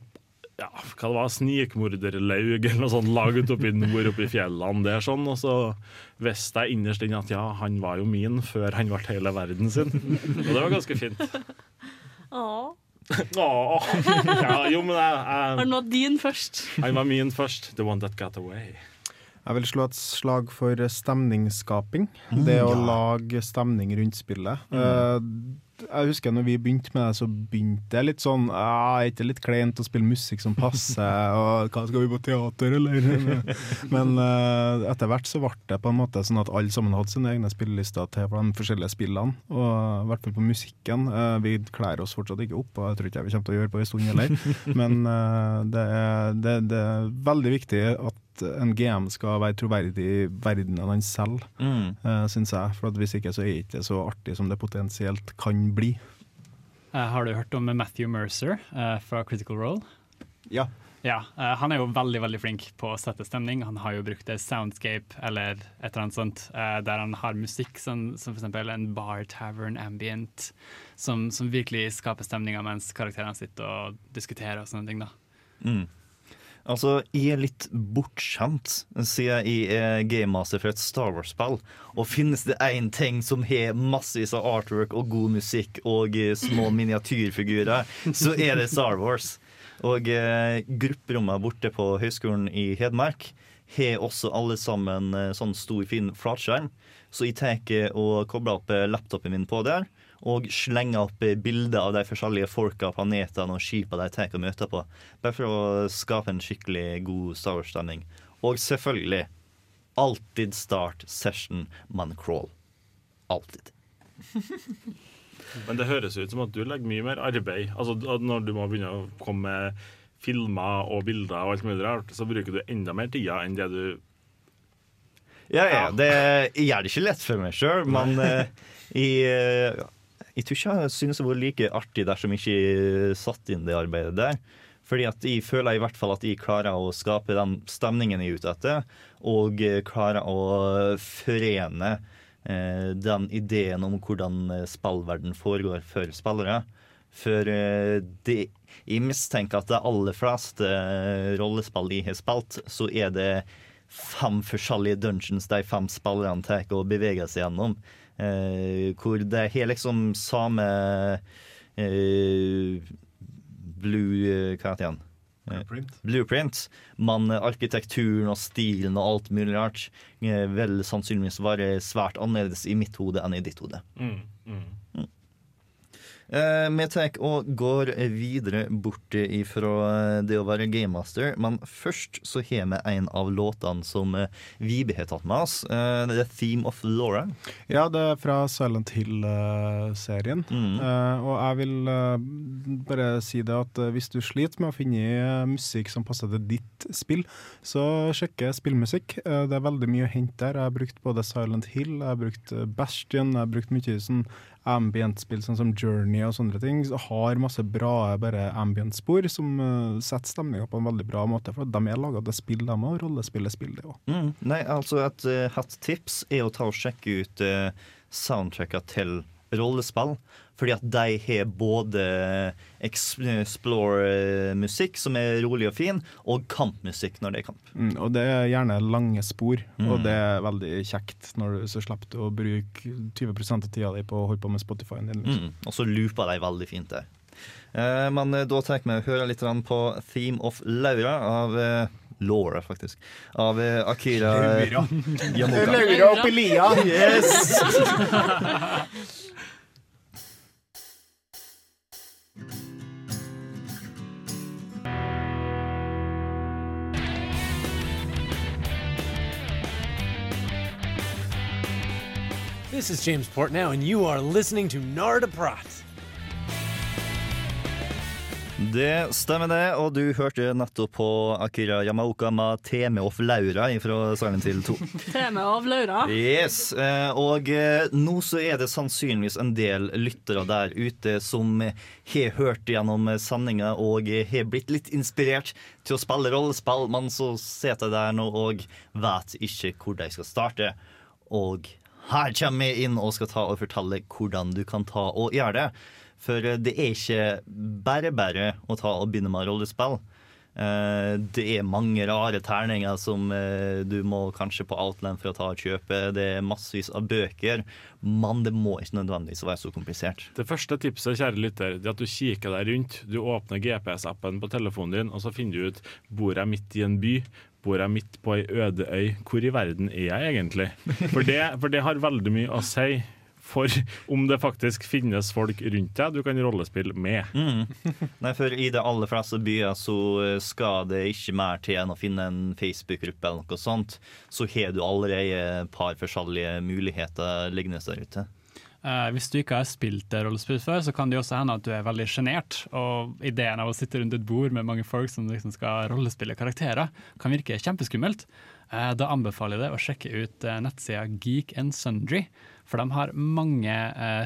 ja, hva det var, snikmorderlaug eller noe sånt laget oppe i nord, oppe i fjellene der sånn, og så visste jeg innerst inne at ja, han var jo min før han ble hele verden sin. Og det var ganske fint.
Åh.
Åh. Ja, jo, men jeg,
Var
Han
nå din først?
han var min først. The one that got away.
Jeg vil slå et slag for stemningsskaping.
Mm,
det å
ja.
lage stemning rundt spillet.
Mm.
Eh, jeg husker når vi begynte med det, så begynte det litt sånn ah, Er ikke litt kleint å spille musikk som passer? Og hva skal vi på teater, eller? Men eh, etter hvert så ble det på en måte sånn at alle sammen hadde sine egne spillelister til de forskjellige spillene. Og i hvert fall på musikken. Eh, vi kler oss fortsatt ikke opp, og jeg tror ikke vi kommer til å gjøre på en stund heller. Men det, er, det, det er veldig viktig at en GM skal være troverdig i verdenen han selv,
Mm.
uh, syns jeg. For at hvis ikke så er det ikke så artig som det potensielt kan bli.
Uh, har du hørt om Matthew Mercer eh, fra Critical Role?
Ja.
Ja, eh, Han er jo veldig veldig flink på å sette stemning. Han har jo brukt det Soundscape eller et eller annet sånt, eh, der han har musikk som, som f.eks. en bar tavern ambient, som, som virkelig skaper stemninga mens karakterene sitter og diskuterer og sånne ting. da.
Mm. Altså, jeg er litt bortskjemt siden jeg er gamemaster for et Star Wars-spill. Og finnes det én ting som har massevis av artwork og god musikk og eh, små miniatyrfigurer, så er det Star Wars. Og eh, grupperommet borte på Høgskolen i Hedmark har også alle sammen eh, sånn stor, fin flatskjerm. Så jeg tar eh, og kobler opp eh, laptopen min på der. Og slenger opp bilder av de forskjellige folka, planetene og skipa de tar og møter på. Bare for å skape en skikkelig god Star Wars-stemning. Og selvfølgelig alltid start session man crawl. Alltid.
Men det høres ut som at du legger mye mer arbeid. Altså Når du må begynne å komme med filmer og bilder og alt mulig rart, så bruker du enda mer tida enn det du
Ja, ja. Det, jeg gjør det ikke lett for meg sjøl, men uh, jeg, eh, jeg tror ikke jeg synes det var like artig dersom jeg ikke satt inn det arbeidet der. Fordi at jeg føler i hvert fall at jeg klarer å skape den stemningen jeg er ute etter, og klarer å forene eh, den ideen om hvordan spillverden foregår for spillere. For eh, det, jeg mistenker at de aller fleste eh, rollespill jeg har spilt, så er det fem forskjellige dungeons de fem spillerne tar og beveger seg gjennom. Eh, hvor det har liksom samme eh, blue eh, Hva heter? Eh,
Blueprint.
Blueprint. Men arkitekturen og stilen og alt mulig rart vil sannsynligvis være svært annerledes i mitt hode enn i ditt hode.
mm, mm.
Eh, Vi tar og går videre bort ifra eh, det å være gamemaster, men først så har vi en av låtene som eh, Vibe har tatt med oss. Det er Theme of Laura.
Ja, det er fra Silent Hill-serien.
Mm.
Og jeg vil bare si det at hvis du sliter med å finne musikk som passer til ditt spill, så sjekk spillmusikk. Det er veldig mye å hente der. Jeg har brukt både Silent Hill, jeg har brukt Bastion, jeg har brukt mye sånn ambient-spill sånn som Journey og sånne ting. Har masse bra bare ambient-spor som uh, setter stemninga på en veldig bra måte. For de er laga til spill, de òg. Rollespill er det òg.
Mm. Nei, altså et uh, hett tips er å ta og sjekke ut uh, soundtracka til rollespill. Fordi at de har både explore-musikk, som er rolig og fin, og kampmusikk når det er kamp.
Mm, og det er gjerne lange spor,
Mm.
og det er veldig kjekt når du så slipper du å bruke 20 av tida di på å holde på med Spotify-en din. Liksom.
Mm. Og så looper de veldig fint der. Eh, men eh, da tar vi og hører litt på Theme of Laura av eh, Laura, faktisk. Av eh, Akira
Laura.
Yamoka.
Laura oppi lia.
Yes!
This is James Portnow, and you are listening to Narda Prat.
Det stemmer det, og du hørte nettopp på Akira Yamaoka med Teme of Laura fra Silent Hill 2.
Teme of Laura.
Yes, eh, og eh, nå så er det sannsynligvis en del lyttere der ute som har hørt gjennom sendinga og har blitt litt inspirert til å spille rollespill, men så sitter de der nå og vet ikke hvor de skal starte. Og her kommer vi inn og skal ta og fortelle hvordan du kan ta og gjøre det. For eh, det er ikke bare bare å ta og begynne med rollespill. Eh, Det er mange rare terninger som eh, du må kanskje på Outland for å ta og kjøpe. Det er massevis av bøker, men det må ikke nødvendigvis være så komplisert.
Det første tipset kjære lytter, er at du kikker deg rundt. Du åpner GPS-appen på telefonen din, og så finner du ut bor jeg midt i en by. Bor jeg midt på ei øde øy? Hvor i verden er jeg egentlig? For det, for det har veldig mye å si for om det faktisk finnes folk rundt deg du kan rollespille med.
Nei, for I de aller fleste byer så skal det ikke mer til enn å finne en Facebook-gruppe eller noe sånt. Så har du allerede et par forskjellige muligheter liggende der ute.
Eh, hvis du ikke har spilt rollespill før, så kan det jo også hende at du er veldig sjenert. Og ideen av å sitte rundt et bord med mange folk som liksom skal rollespille karakterer, kan virke kjempeskummelt. Uh, da anbefaler jeg deg å sjekke ut uh, nettsida Geek and Sundry. For de har mange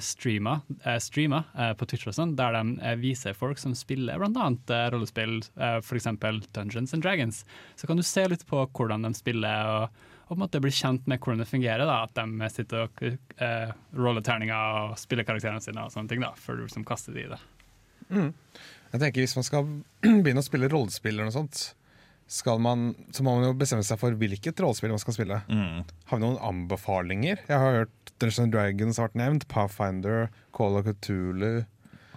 streamer, streamer på Twitch og sånn, der de viser folk som spiller bl.a. Uh, rollespill, uh, f.eks. Dungeons and Dragons. Så kan du se litt på hvordan de spiller, og, og på en måte bli kjent med hvordan det fungerer. da, At de sitter og uh, roller terninger og spiller karakterene sine og sånne ting, da, før du liksom kaster de i det.
Jeg tenker Hvis man skal begynne å spille rollespill, eller noe sånt, man, så må man jo bestemme seg for hvilket rollespill man skal spille. Har vi noen anbefalinger? Jeg har hørt Dungeons and Dragons har vært nevnt, Pathfinder, Call of Cthulhu.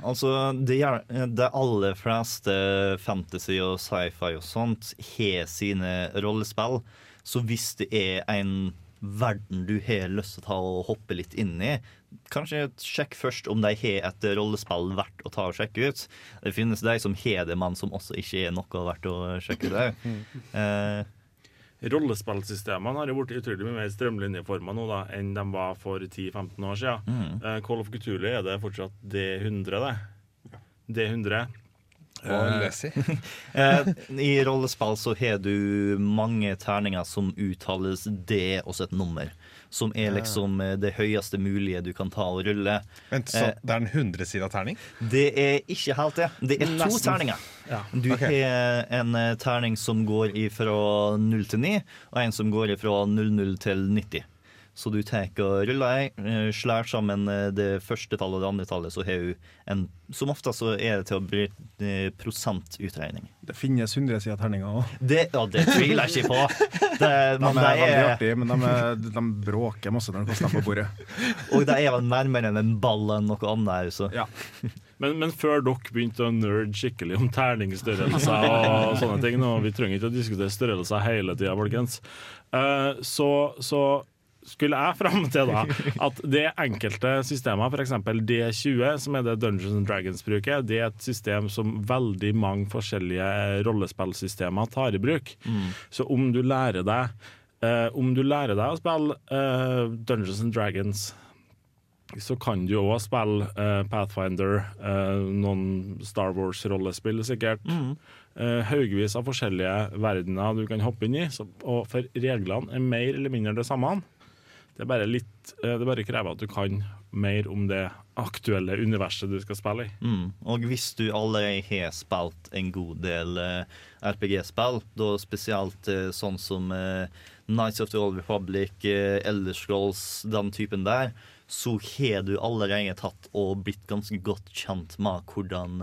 Altså, det, er- de aller fleste fantasy og sci-fi og sånt har sine rollespill. Så hvis det er en verden du har lyst til å hoppe litt inn i, kanskje sjekk først om de har et rollespill verdt å ta og sjekke ut. Det finnes de som har det, men som også ikke er noe verdt å sjekke ut. Eh,
Rollespillsystemene har jo blitt utrolig mye mer strømlinjeforma nå da, enn de var for 10-15 år siden.
Mm.
Eh, Call of Cthulhu er det fortsatt D100, det. D100.
I rollespill så har du mange terninger som uttales D også et nummer. Som er liksom eh, det høyeste mulige du kan ta og rulle.
Vent, så
Eh,
det er en hundresida terning?
Det er ikke helt det. Det er to terninger. Du har en eh, terning som går fra 0 til 9, og en som går fra 00 til 90. Så du tar og ruller ei, eh, slår sammen eh, det første tallet og det andre tallet, så har du en Som ofte så er det til å bli eh, prosentutregning.
Det finnes hundresida terninger òg.
Det, ja, det tviler jeg ikke på. Det,
De er
de
veldig
er,
artige, men de, er, de bråker masse når de kaster dem på bordet.
og de er vel nærmere enn en ball enn noe annet. her, Så.
Men, men før dere begynte å nerd skikkelig om terningsstørrelser og sånne ting nå, Vi trenger ikke å diskutere størrelser hele tida, folkens. uh, så, så skulle jeg fram til da at det enkelte systemer, f.eks. D20, som er det Dungeons and Dragons bruker, det er et system som veldig mange forskjellige rollespillsystemer tar i bruk.
Mm.
Så om du lærer deg eh, Om du lærer deg å spille eh, Dungeons and Dragons så kan du òg spille eh, Pathfinder, eh, noen Star Wars-rollespill sikkert.
Mm.
Eh, haugevis av forskjellige verdener du kan hoppe inn i. Så, og for reglene er mer eller mindre det samme. Det er bare litt eh, Det bare krever at du kan mer om det aktuelle universet du skal spille i.
Mm. Og hvis du allerede har spilt en god del eh, RPG-spill, da spesielt eh, sånn som Nights of the Old Republic, Elder Scrolls, den typen der, så har du allerede tatt og blitt ganske godt kjent med hvordan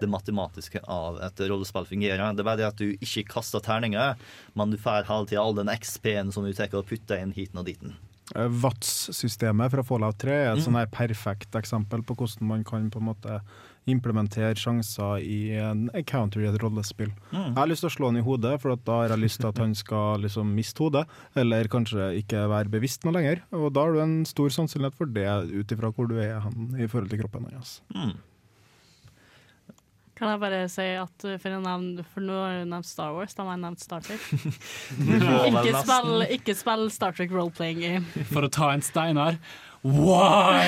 det matematiske av et rollespill fungerer. Det er bare det at du ikke kaster terninger, men du får hele tida all den XP-en som du tar og putter inn hiten og diten.
Eh, VATS-systemet fra Fallout 3 er et
Mm.
sånn perfekt eksempel på hvordan man kan på en måte implementere sjanser i en encounter i et rollespill.
Mm.
Jeg har lyst til å slå han i hodet, for da har jeg lyst til at han skal liksom miste hodet, eller kanskje ikke være bevisst noe lenger. Og da har du en stor sannsynlighet for det ut ifra hvor du er hen i forhold til kroppen hans.
Mm.
Kan jeg bare si at uh, for, å nevne, for nå har du nevnt Star Wars, da har jeg nevnt Star Trek. ikke, spill, ikke spill Star Trek role-playing game.
For å ta en Steinar Why?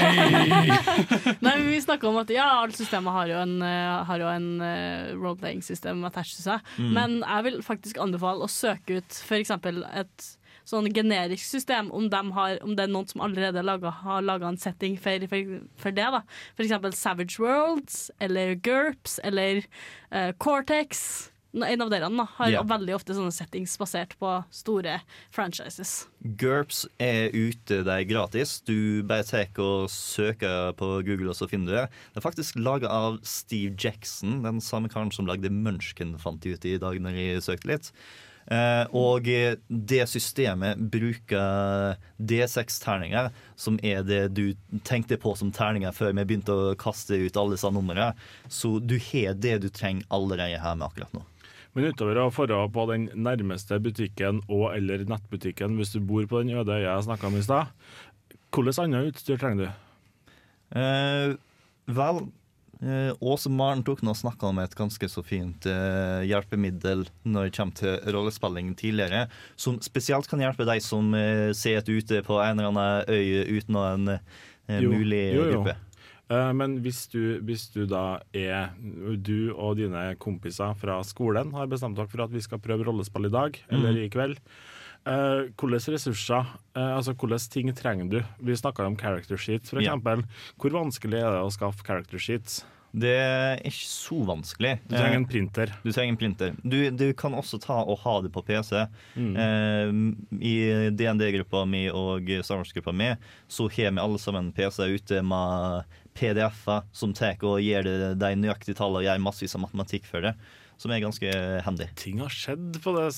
Nei, men Vi snakka om at ja, alle systemer har jo en, eh, har jo en uh, role-playing-system attached til seg.
Mm.
Men jeg vil faktisk anbefale å søke ut f.eks. et sånn generisk system, om, de har, om det er noen som allerede laget, har laga en setting for, for, for det. da F.eks. Savage Worlds eller GURPS eller uh, Cortex. En av dere da, har
yeah.
veldig ofte sånne settings basert på store franchises.
GURPS er ute, det er gratis. Du bare tar og søker på Google, og så finner du det. Det er faktisk laga av Steve Jackson, den samme karen som lagde Munchkin, fant jeg ut i dag når jeg søkte litt. Eh, og det systemet bruker D6-terninger, som er det du tenkte på som terninger før vi begynte å kaste ut alle disse numrene. Så du har det du trenger allerede med akkurat nå.
Men utover å dra på den nærmeste butikken og eller nettbutikken hvis du bor på den øde øya jeg snakka om i stad, hvilket annet utstyr trenger du?
Eh, vel, Åse Maren tok nå snakka om et ganske så fint eh, hjelpemiddel når det kommer til rollespilling tidligere, som spesielt kan hjelpe deg som eh, sitter ute på en eller annen øy uten en eh,
Jo,
mulig
jo, jo.
gruppe.
Eh, Men hvis du, hvis du da er Du og dine kompiser fra skolen har bestemt dere for at vi skal prøve rollespill i dag, eller
Mhm.
i kveld. Uh, hvilke ressurser, uh, altså hvilke ting trenger du? Vi snakka om character sheets, for
Ja.
Hvor vanskelig er det å skaffe character sheets?
Det er ikke så vanskelig.
Du trenger en
Eh,
printer.
Du trenger en printer. Du, du kan også ta og ha det på PC.
Mm.
Eh, I DND-gruppa mi og Star Wars-gruppa mi så har vi alle sammen PC ute med PDF-er som tar og gir de nøyaktige tallene og gjør massevis av matematikk for det. Som er ganske handy.
Ting har skjedd på det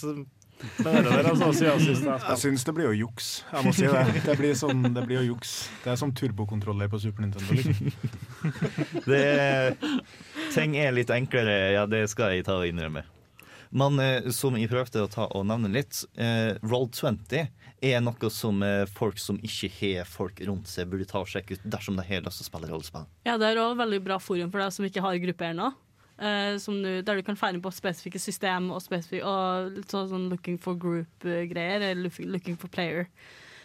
som med det der, altså, siden sist jeg
syns det blir jo juks. Jeg må si det. Det blir, sånn, det blir jo juks. Det er som turbokontroller på Super Nintendo. Liksom.
Det er, ting er litt enklere, ja, det skal jeg ta og innrømme. Men eh, som jeg prøvde å ta og nevne litt, eh, Roll20 er noe som eh, folk som ikke har folk rundt seg, burde ta og sjekke ut dersom de har lyst til å spille rollespill.
Ja, det er òg veldig bra forum for deg som ikke har grupper ennå. Eh, som du, der du kan feire på spesifikke system og, spesifik, og litt sånn, sånn looking for group-greier. Looking, looking for player.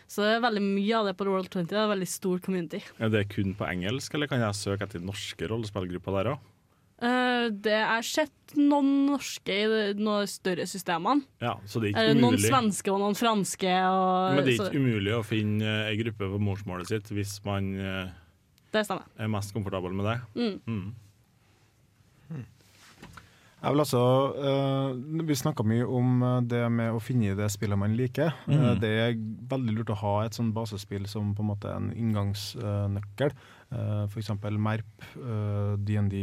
Så det er veldig mye av det på World 20. Det er en veldig stor community.
Er det kun på engelsk, eller kan jeg søke etter norske rollespillgrupper der òg?
Eh, det er sett noen norske i noen større systemene.
Ja, så det er
Eller
umulig.
noen svenske og noen franske. Og,
Men det er
så,
ikke umulig å finne eh, ei gruppe på morsmålet sitt hvis man eh,
det
er mest komfortabel med det.
Mm.
Mm.
Jeg vil altså, uh, Vi snakka mye om eh, det med å finne det spillet man liker. Mm.
Uh,
det er veldig lurt å ha et sånn basespill som på en måte en inngangsnøkkel. Uh, F.eks. MERP, uh, DND,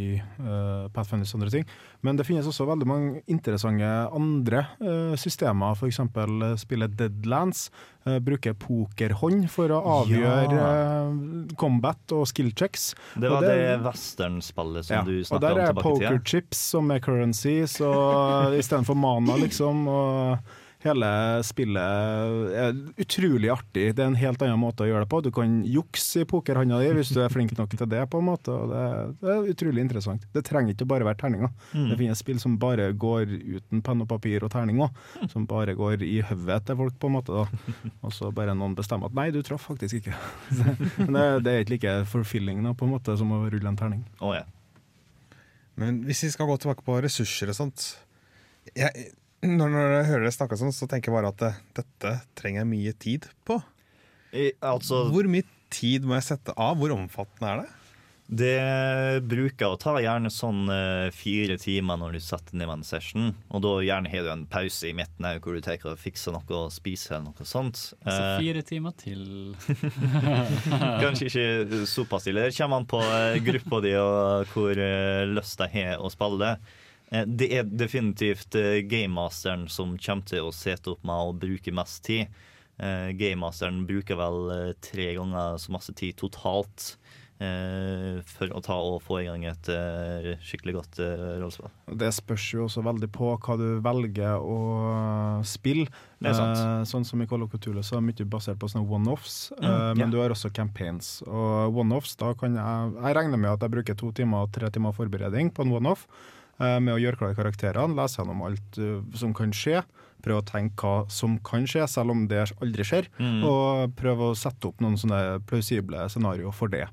uh, Pathfinders og andre ting. Men det finnes også veldig mange interessante andre eh, systemer. F.eks. Uh, spillet Deadlands. eh, bruker pokerhånd for å avgjøre ja. combat og skill checks.
Det
Og
var det westernspillet som
ja,
du snakka om tilbake i tida.
Og der er pokerchips som er currency, så istedenfor mana, liksom. Og hele spillet er utrolig artig. Det er en helt annen måte å gjøre det på. Du kan jukse i pokerhånda di hvis du er flink nok til det, på en måte. Og det, det er utrolig interessant. Det trenger ikke bare være terninger.
Mm.
Det finnes spill som bare går uten penn og papir og terning òg. Som bare går i hodet til folk, på en måte. da. Og så bare noen bestemmer at nei, du traff faktisk ikke. Men det, det er ikke like forfilling da, på en måte som å rulle en terning.
Oh, yeah.
Men hvis vi skal gå tilbake på ressurser og sånt jeg, når, når jeg hører dere snakke sånn, så tenker jeg bare at det, dette trenger jeg mye tid på.
altså,
Hvor mye tid må jeg sette av? Hvor omfattende er det?
Det bruker å ta gjerne sånn eh, fire timer når du setter ned en session. Og da gjerne har du en pause i midten her hvor du tar og fikser noe og spiser eller noe sånt.
Altså
Eh,
fire timer til.
Kanskje ikke såpass ille. Det kommer an på eh, gruppa di og hvor eh, lyst de har å spille. Eh, Det er definitivt eh, gamemasteren som kommer til å sette opp med å bruke mest tid. Eh, Gamemasteren bruker vel eh, tre ganger så masse tid totalt eh, for å ta og få i gang et eh, skikkelig godt eh, rollespill.
Det spørs jo også veldig på hva du velger å spille. Eh, sånn som i Call of Cthulhu så er det mye basert på sånne one-offs, eh,
Mm,
men
ja.
du har også campaigns. Og one-offs, da kan jeg Jeg regner med at jeg bruker to timer og tre timer forberedning på en one-off. Eh, med å gjøre klar karakterene, lese gjennom alt eh, som kan skje. Prøve å tenke hva som kan skje, selv om det aldri skjer.
Mm.
Og prøve å sette opp noen sånne plausible scenarioer for det.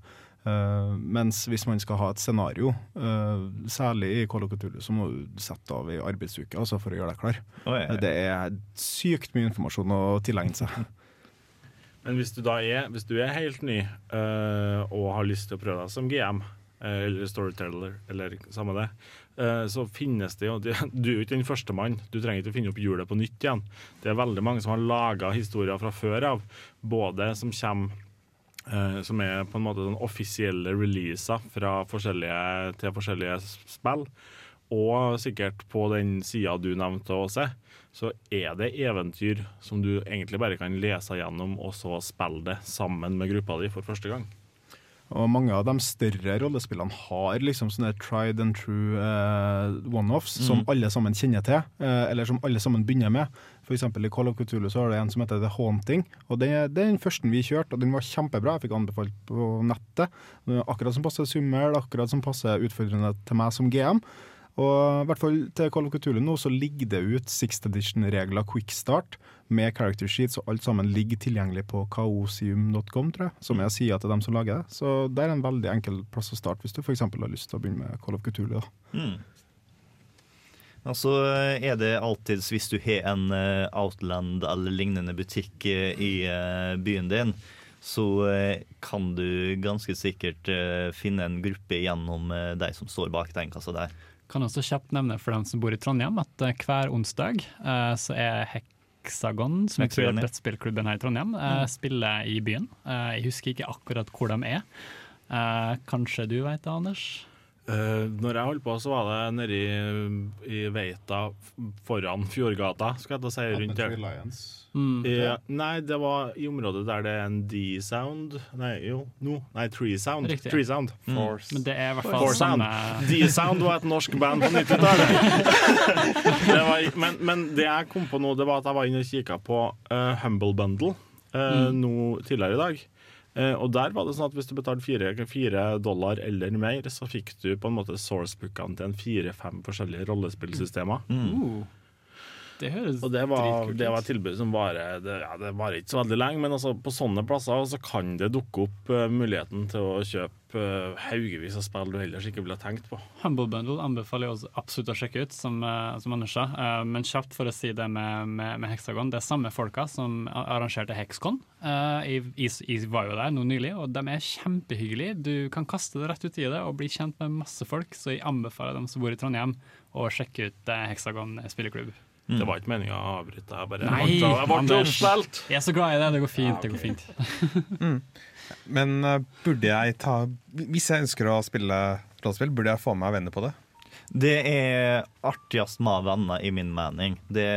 Uh, mens hvis man skal ha et scenario, uh, særlig i Call så må du sette av i arbeidsuke altså, for å gjøre deg klar.
Oi.
Det er sykt mye informasjon å tilegne seg.
Men hvis du da er, hvis du er helt ny uh, og har lyst til å prøve deg som GM, eller storyteller, eller samme det, så finnes det jo Du du er jo ikke den første mann. Du trenger ikke å finne opp hjulet på nytt igjen. Det er veldig mange som har laga historier fra før av, både som kommer eh, som er på en måte sånn offisielle releaser fra forskjellige, til forskjellige spill. Og sikkert på den sida du nevnte, Åse, så er det eventyr som du egentlig bare kan lese gjennom, og så spille det sammen med gruppa di for første gang.
Og mange av de større rollespillene har liksom sånne tried and true uh, one-offs som
Mm.
alle sammen kjenner til, uh, eller som alle sammen begynner med. Eksempel i Call of Cthulhu så har det en som heter The Haunting. Og det, det er den første vi kjørte, og den var kjempebra. Jeg fikk anbefalt på nettet. Akkurat som passer Summel, akkurat som passer utfordrende til meg som GM. Og i hvert fall til Call of Cthulhu nå så ligger det ut Sixth Edition-regler quickstart med character sheets, og alt sammen ligger tilgjengelig på kaosium.com, tror jeg, som er sida til dem som lager det. Så det er en veldig enkel plass å starte hvis du f.eks. har lyst til å begynne med Call of Cthulhu. Da.
Mm. Altså er det alltid, hvis du har en eh, Outland eller lignende butikk eh, i eh, byen din, så kan du ganske sikkert finne en gruppe gjennom de som står bak den kassa der.
Kan også kjapt nevne for dem som bor i Trondheim, at hver onsdag så er Hexagon, som jeg tror er brettspillklubben her i Trondheim, mm. spiller i byen. Eh, jeg husker ikke akkurat hvor de er. Eh, kanskje du vet det, Anders?
Uh, når jeg holdt på, så var det nedi i Veita foran Fjordgata, skal jeg da si, rundt her.
Mm.
I, nei, det var i området der det er en D-sound Nei, jo, no, nei, Tree Sound.
Riktig.
Tree sound.
Mm. Men det er i hvert fall samme
D-sound var et norsk band på 90-tallet. Men, men det jeg kom på nå, det var at jeg var inne og kikka på uh, Humble Bundle uh,
Mm.
nå tidligere i dag. Eh, og der var det sånn at hvis du betalte fire, fire dollar eller mer, så fikk du på en måte sourcebookene til en fire-fem forskjellige rollespillsystemer.
Uh, det høres
Og det var, det var et tilbud som varer det, ja, det var ikke så veldig lenge, men altså, på sånne plasser så kan det dukke opp uh, muligheten til å kjøpe uh, haugevis av spill du ellers ikke ville tenkt på.
Humble Bundle anbefaler jeg også absolutt å sjekke ut, som, uh, som Anders sa. Eh, men kjapt for å si det med, med, med Hexagon. Det er samme folka som arrangerte Hexcon. Uh, jeg, jeg, var jo der nå nylig, og de er kjempehyggelige. Du kan kaste det rett ut i det og bli kjent med masse folk, så jeg anbefaler dem som bor i Trondheim, å sjekke ut Hexagon spilleklubb.
Det var ikke meninga å avbryte. Jeg bare
Nei,
jeg ble, jeg ble oppspilt.
Jeg er så glad i det. Det går fint. Det går fint.
Men uh, burde jeg ta Hvis jeg ønsker å spille rollespill, burde jeg få med meg venner på det?
Det er artigst med venner, i min mening. Det,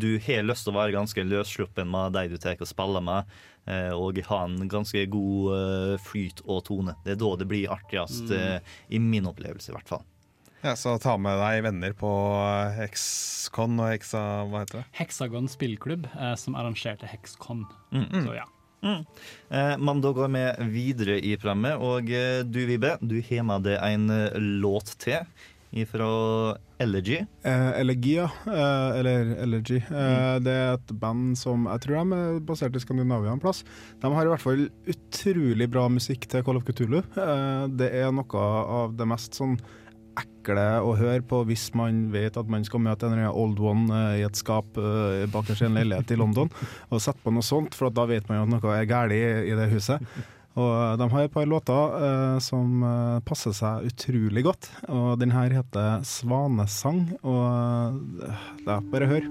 Du har lyst til å være ganske løssluppen med de du tar og spiller med, eh, og ha en ganske god eh, flyt og tone. Det er da det blir artigst,
Mm.
i min opplevelse i hvert fall.
Ja, Så ta med deg venner på eh, Hexcon og Hexa Hva heter det?
Hexagon spillklubb, eh, som arrangerte Hexcon.
Mm.
Så ja.
Eh, Men da går vi videre i programmet, og eh, du Vibe, du har med deg en eh, låt til fra Elegy.
Eh, Elegy, ja. Eh, eller Elegy. Eh, Det er et band som jeg tror de er basert i Skandinavia en plass. De har i hvert fall utrolig bra musikk til Call of Cthulhu. Eh, det er noe av det mest sånn ekle å høre på hvis man vet at man skal møte en eller annen old one eh, i et skap bak bakerst i en leilighet i London, og sette på noe sånt, for da vet man jo at noe er galt i, det huset. Og de har et par låter eh, som eh, passer seg utrolig godt. Og den her heter 'Svanesang'. Og eh, det er bare hør.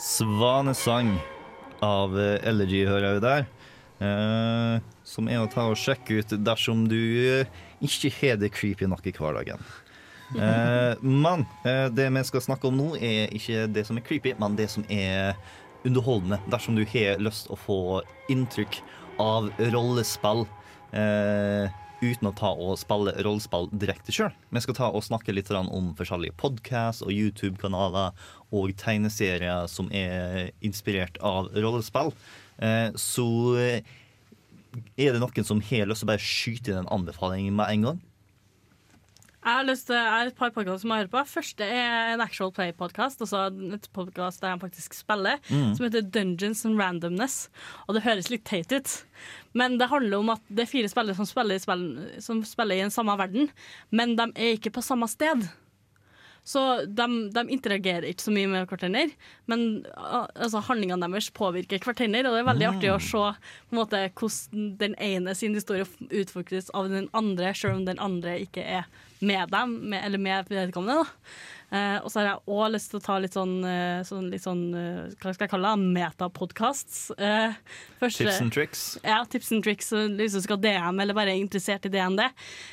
Svanesang av eh, Elegy hører jeg der. Eh, som er å ta og sjekke ut dersom du eh, ikke har det creepy nok i hverdagen. Eh, men eh, det vi skal snakke om nå, er ikke det som er creepy, men det som er underholdende. Dersom du har lyst å få inntrykk av rollespill uten å ta og spille rollespill direkte sjøl. Vi skal ta og snakke litt om forskjellige podkast og YouTube-kanaler og tegneserier som er inspirert av rollespill. Eh, så eh, er det noen som har lyst til å bare skyte inn en anbefaling med en gang?
Jeg har lyst til, jeg har et par podkaster som jeg hører på. Første er en Actual Play-podkast. Altså et podkast der jeg faktisk spiller,
Mm.
som heter Dungeons and Randomness. Og det høres litt teit ut, men det handler om at det er fire spillere som spiller, i spill, som spiller i en samme verden, men de er ikke på samme sted. Så de, de interagerer ikke så mye med hverandre, men altså, handlingene deres påvirker hverandre. Og det er veldig
Mm.
artig å se på en måte, hvordan den ene sin historie Utfokuses av den andre, selv om den andre ikke er med dem, med, eller med vedkommende. da. Eh, og så har jeg òg lyst til å ta litt sånn, eh, sånn, litt sånn eh, hva skal jeg kalle det, metapodkasts. Eh,
Tips and tricks?
Ja, tips and tricks hvis du skal DM eller bare er interessert i DND.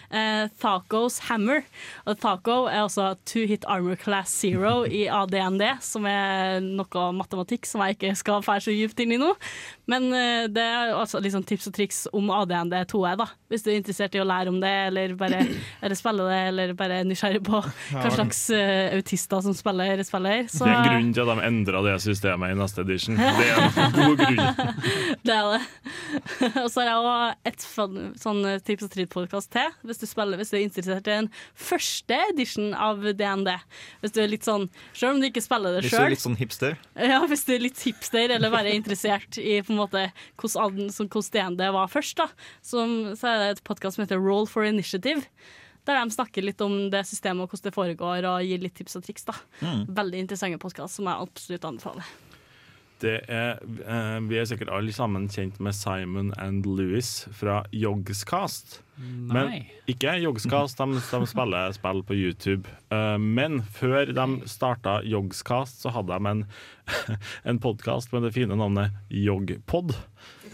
Eh, Thacos Hammer. Og Thaco er altså Two Hit Armor Class Zero i ADND, som er noe matematikk som jeg ikke skal fære så dypt inn i nå. Men det er altså sånn tips og triks om ADND 2E, da. Hvis du er interessert i å lære om det, eller bare eller spille det, eller bare er nysgjerrig på hva slags uh, autister som spiller spiller. Så,
Det er en grunn til at de endra det systemet i neste edition. Det er en god grunn.
det er det. og så har jeg òg et fun, sånn tips og tritt-podkast til, hvis du, spiller, hvis du er interessert i en første edition av DND. Hvis du er litt sånn Selv om du ikke spiller det
Hvis du er litt sånn hipster?
Ja, hvis du er litt hipster eller bare er interessert i på en måte hvordan, ad- hvordan DND var først, da. Som, så er det et podkast som heter Roll for Initiative. Der de snakker litt om det systemet og hvordan det foregår, og gir litt tips og triks. da.
Mm.
Veldig interessante podkast som jeg absolutt anbefaler.
Det er, eh, vi er sikkert alle sammen kjent med Simon and Louis fra Yogscast. Men ikke Yogscast, de, de spiller spill på YouTube. Uh, men før de starta Yogscast, så hadde de en, en podkast med det fine navnet Yogpod.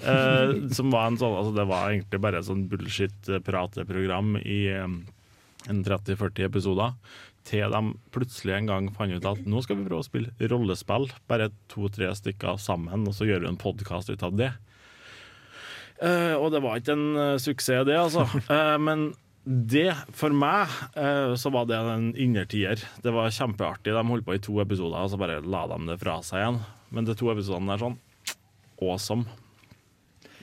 Uh, som var en sånn, altså det var egentlig bare et sånn bullshit-prateprogram i um, en 30-40 episoder. Til de plutselig en gang fant ut at nå skal vi prøve å spille rollespill, bare to-tre stykker sammen, og så gjør vi en podkast ut av det. Eh, og det var ikke en uh, suksess, det, altså. Eh, men det, for meg, eh, så var det en innertier. Det var kjempeartig. De holdt på i to episoder, og så bare la de det fra seg igjen. Men de to episodene er sånn awesome.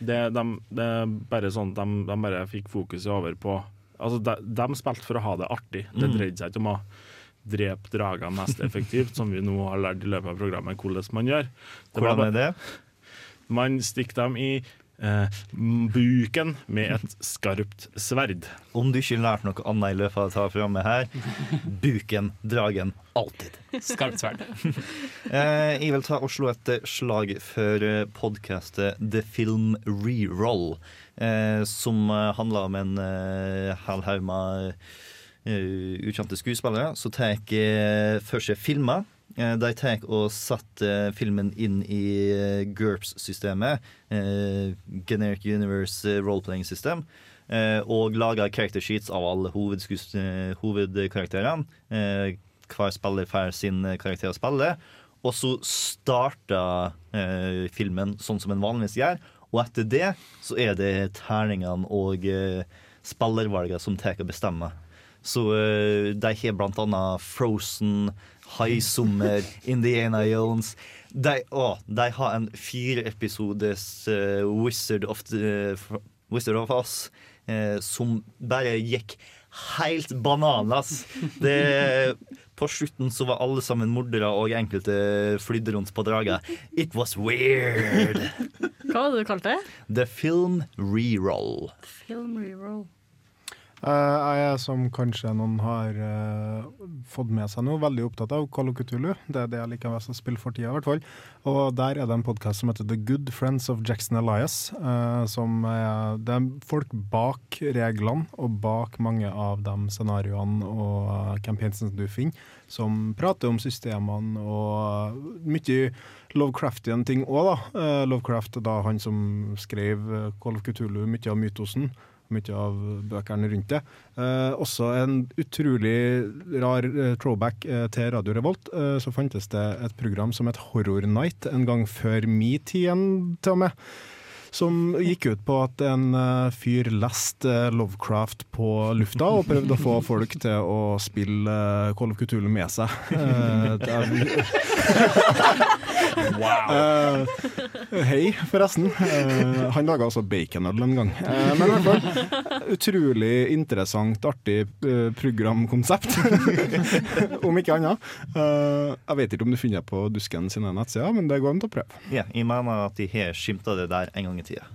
Det, de, det bare sånn de, de bare fikk fokuset over på Altså, de, de spilte for å ha det artig. Det
Mm.
dreide seg ikke om å drepe drager mest effektivt, som vi nå har lært i løpet av programmet hvordan man gjør. Det
Hvordan er det?
Man stikker dem i eh, buken med et skarpt sverd.
Om du ikke lærte noe annet i løpet av dette programmet her, buken, dragen, alltid.
Skarpt sverd.
Eh, jeg vil ta og slå et eh, slag for podkastet podcastet The Film Reroll, eh, som eh, handler om en eh, hel haug med eh, ukjente skuespillere som tar eh, for seg filmer. Eh, de tar og setter eh, filmen inn i eh, GURPS-systemet, Generic Universe Roleplaying System, og lager character sheets av alle hovedkarakterene. Hver spiller får sin karakter å spille. Og så starter filmen sånn som en vanligvis gjør. Og etter det så er det terningene og spillervalgene som tar og bestemmer. Så de har blant annet Frozen, High Summer, Indiana Jones. De, å, de har en fire episodes eh, Wizard of, the, Wizard of Us uh, som bare gikk helt bananas. Det, på slutten så var alle sammen mordere, og enkelte flydde rundt på draget. It was weird.
Hva var det du kalte det?
The Film Reroll.
Film reroll.
Eh, jeg er, som kanskje noen har uh, fått med seg nå, veldig opptatt av Call of Cthulhu. Det er det jeg liker best å spille for tida, i hvert fall. Og der er det en podkast som heter The Good Friends of Jackson Elias. Uh, som er, det er folk bak reglene og bak mange av de scenarioene og uh, campaignene du finner, som prater om systemene og mye Lovecraftian ting òg, da. Lovecraft da han som skrev Call of Cthulhu, mye av mytosen mye av bøkene rundt det. Eh, også en utrolig rar eh, throwback eh, til Radio Revolt. Eh, så fantes det et program som het Horror Night en gang før min tid til og med. Som gikk ut på at en eh, fyr leste eh, Lovecraft på lufta og prøvde å få folk til å spille eh, Call of Cthulhu med seg. Eh, hei, forresten. Han laga altså baconøl en gang. Men i hvert fall, utrolig interessant, artig programkonsept. om ikke annet. Jeg vet ikke om du finner på Dusken sine nettsider, men det går an å prøve.
Ja, jeg mener at de har skimta det der en gang i tida.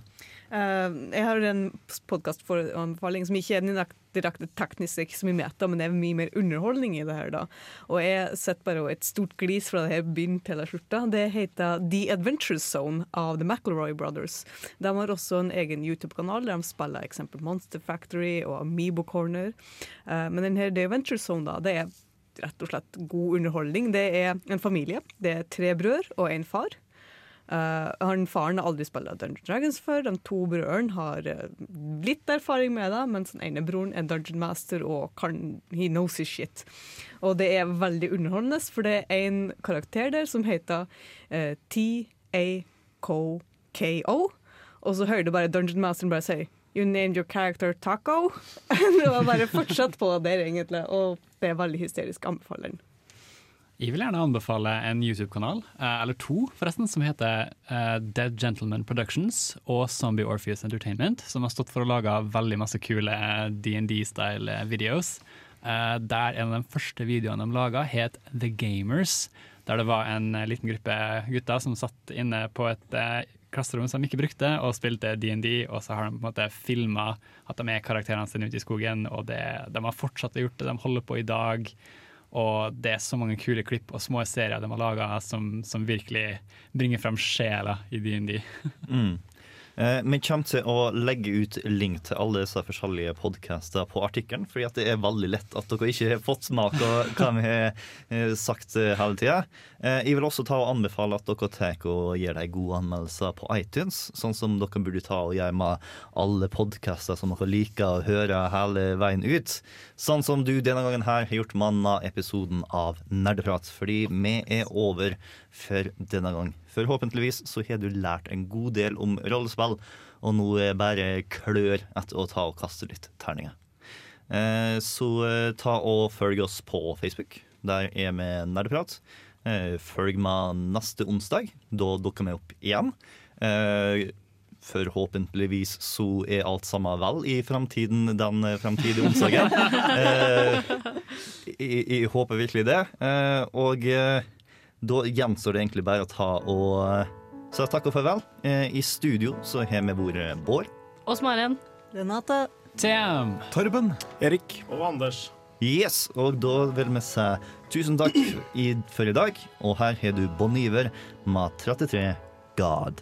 Eh, jeg har en podkastanbefaling som ikke er direkte- teknisk, så mye meta, men det er mye mer underholdning i det her. da. Og jeg setter bare et stort glis fra det her begynn til slutt. Det heter The Adventure Zone av The McElroy Brothers. De har også en egen YouTube-kanal der de spiller eksempel Monster Factory og Amiibo Corner. Uh, men den her The Adventure Zone da, det er rett og slett god underholdning. Det er en familie. Det er tre brødre og en far. Uh, han Faren har aldri spilt Dungeon Dragons før. De to brødrene har uh, litt erfaring med det, mens den ene broren er Dungeon Master og kan, he knows his shit. Og det er veldig underholdende, for det er en karakter der som heter uh, T-A-K-K-O, og så hører du bare Dungeon Masteren bare si You named your character Taco. det var bare fortsatt på det der, egentlig, og det er veldig hysterisk. Anbefaler den.
Jeg vil gjerne anbefale en YouTube-kanal, eh, eller to forresten, som heter eh, Dead Gentleman Productions og Zombie Orpheus Entertainment, som har stått for å lage veldig masse kule eh, DND-style videos. Der en av de første videoene de laga, het The Gamers. Der det var en liten gruppe gutter som satt inne på et klasserom som de ikke brukte, og spilte DND. Og så har de på en måte filma at de er karakterene sine ute i skogen, og det, de har fortsatt gjort det. De holder på i dag. Og det er så mange kule klipp og små serier de har laga som, som virkelig bringer frem sjela i DND.
Mm. Eh, Vi kommer til å legge ut link til alle disse forskjellige podcaster på artikkelen, fordi det er veldig lett at dere ikke har fått smak av hva vi har eh, sagt eh, hele tida. Jeg vil også ta og anbefale at dere tar og gir deg gode anmeldelser på iTunes, sånn som dere burde ta og gjøre med alle podcaster som dere liker å høre hele veien ut. Sånn som du denne gangen her har gjort denne episoden av Nerdeprat, fordi vi er over for denne gang. Forhåpentligvis så har du lært en god del om rollespill, og nå er bare klør etter å ta og kaste litt terninger. Eh, så eh, ta og følg oss på Facebook. Der er vi Nerdeprat. Eh, følg meg neste onsdag. Da dukker vi opp igjen. Forhåpentligvis så er alt sammen vel i framtiden den framtidige onsdagen. Jeg, jeg håper virkelig det. Og da gjenstår det egentlig bare å ta og eh, si takk og farvel. Eh, I studio så har vi vært Bård.
Ås Maren.
Renate.
Tam.
Torben.
Erik.
Og Anders.
Yes, og da vil vi si tusen takk i, for i dag. Og her har du Bon Iver med 33 God.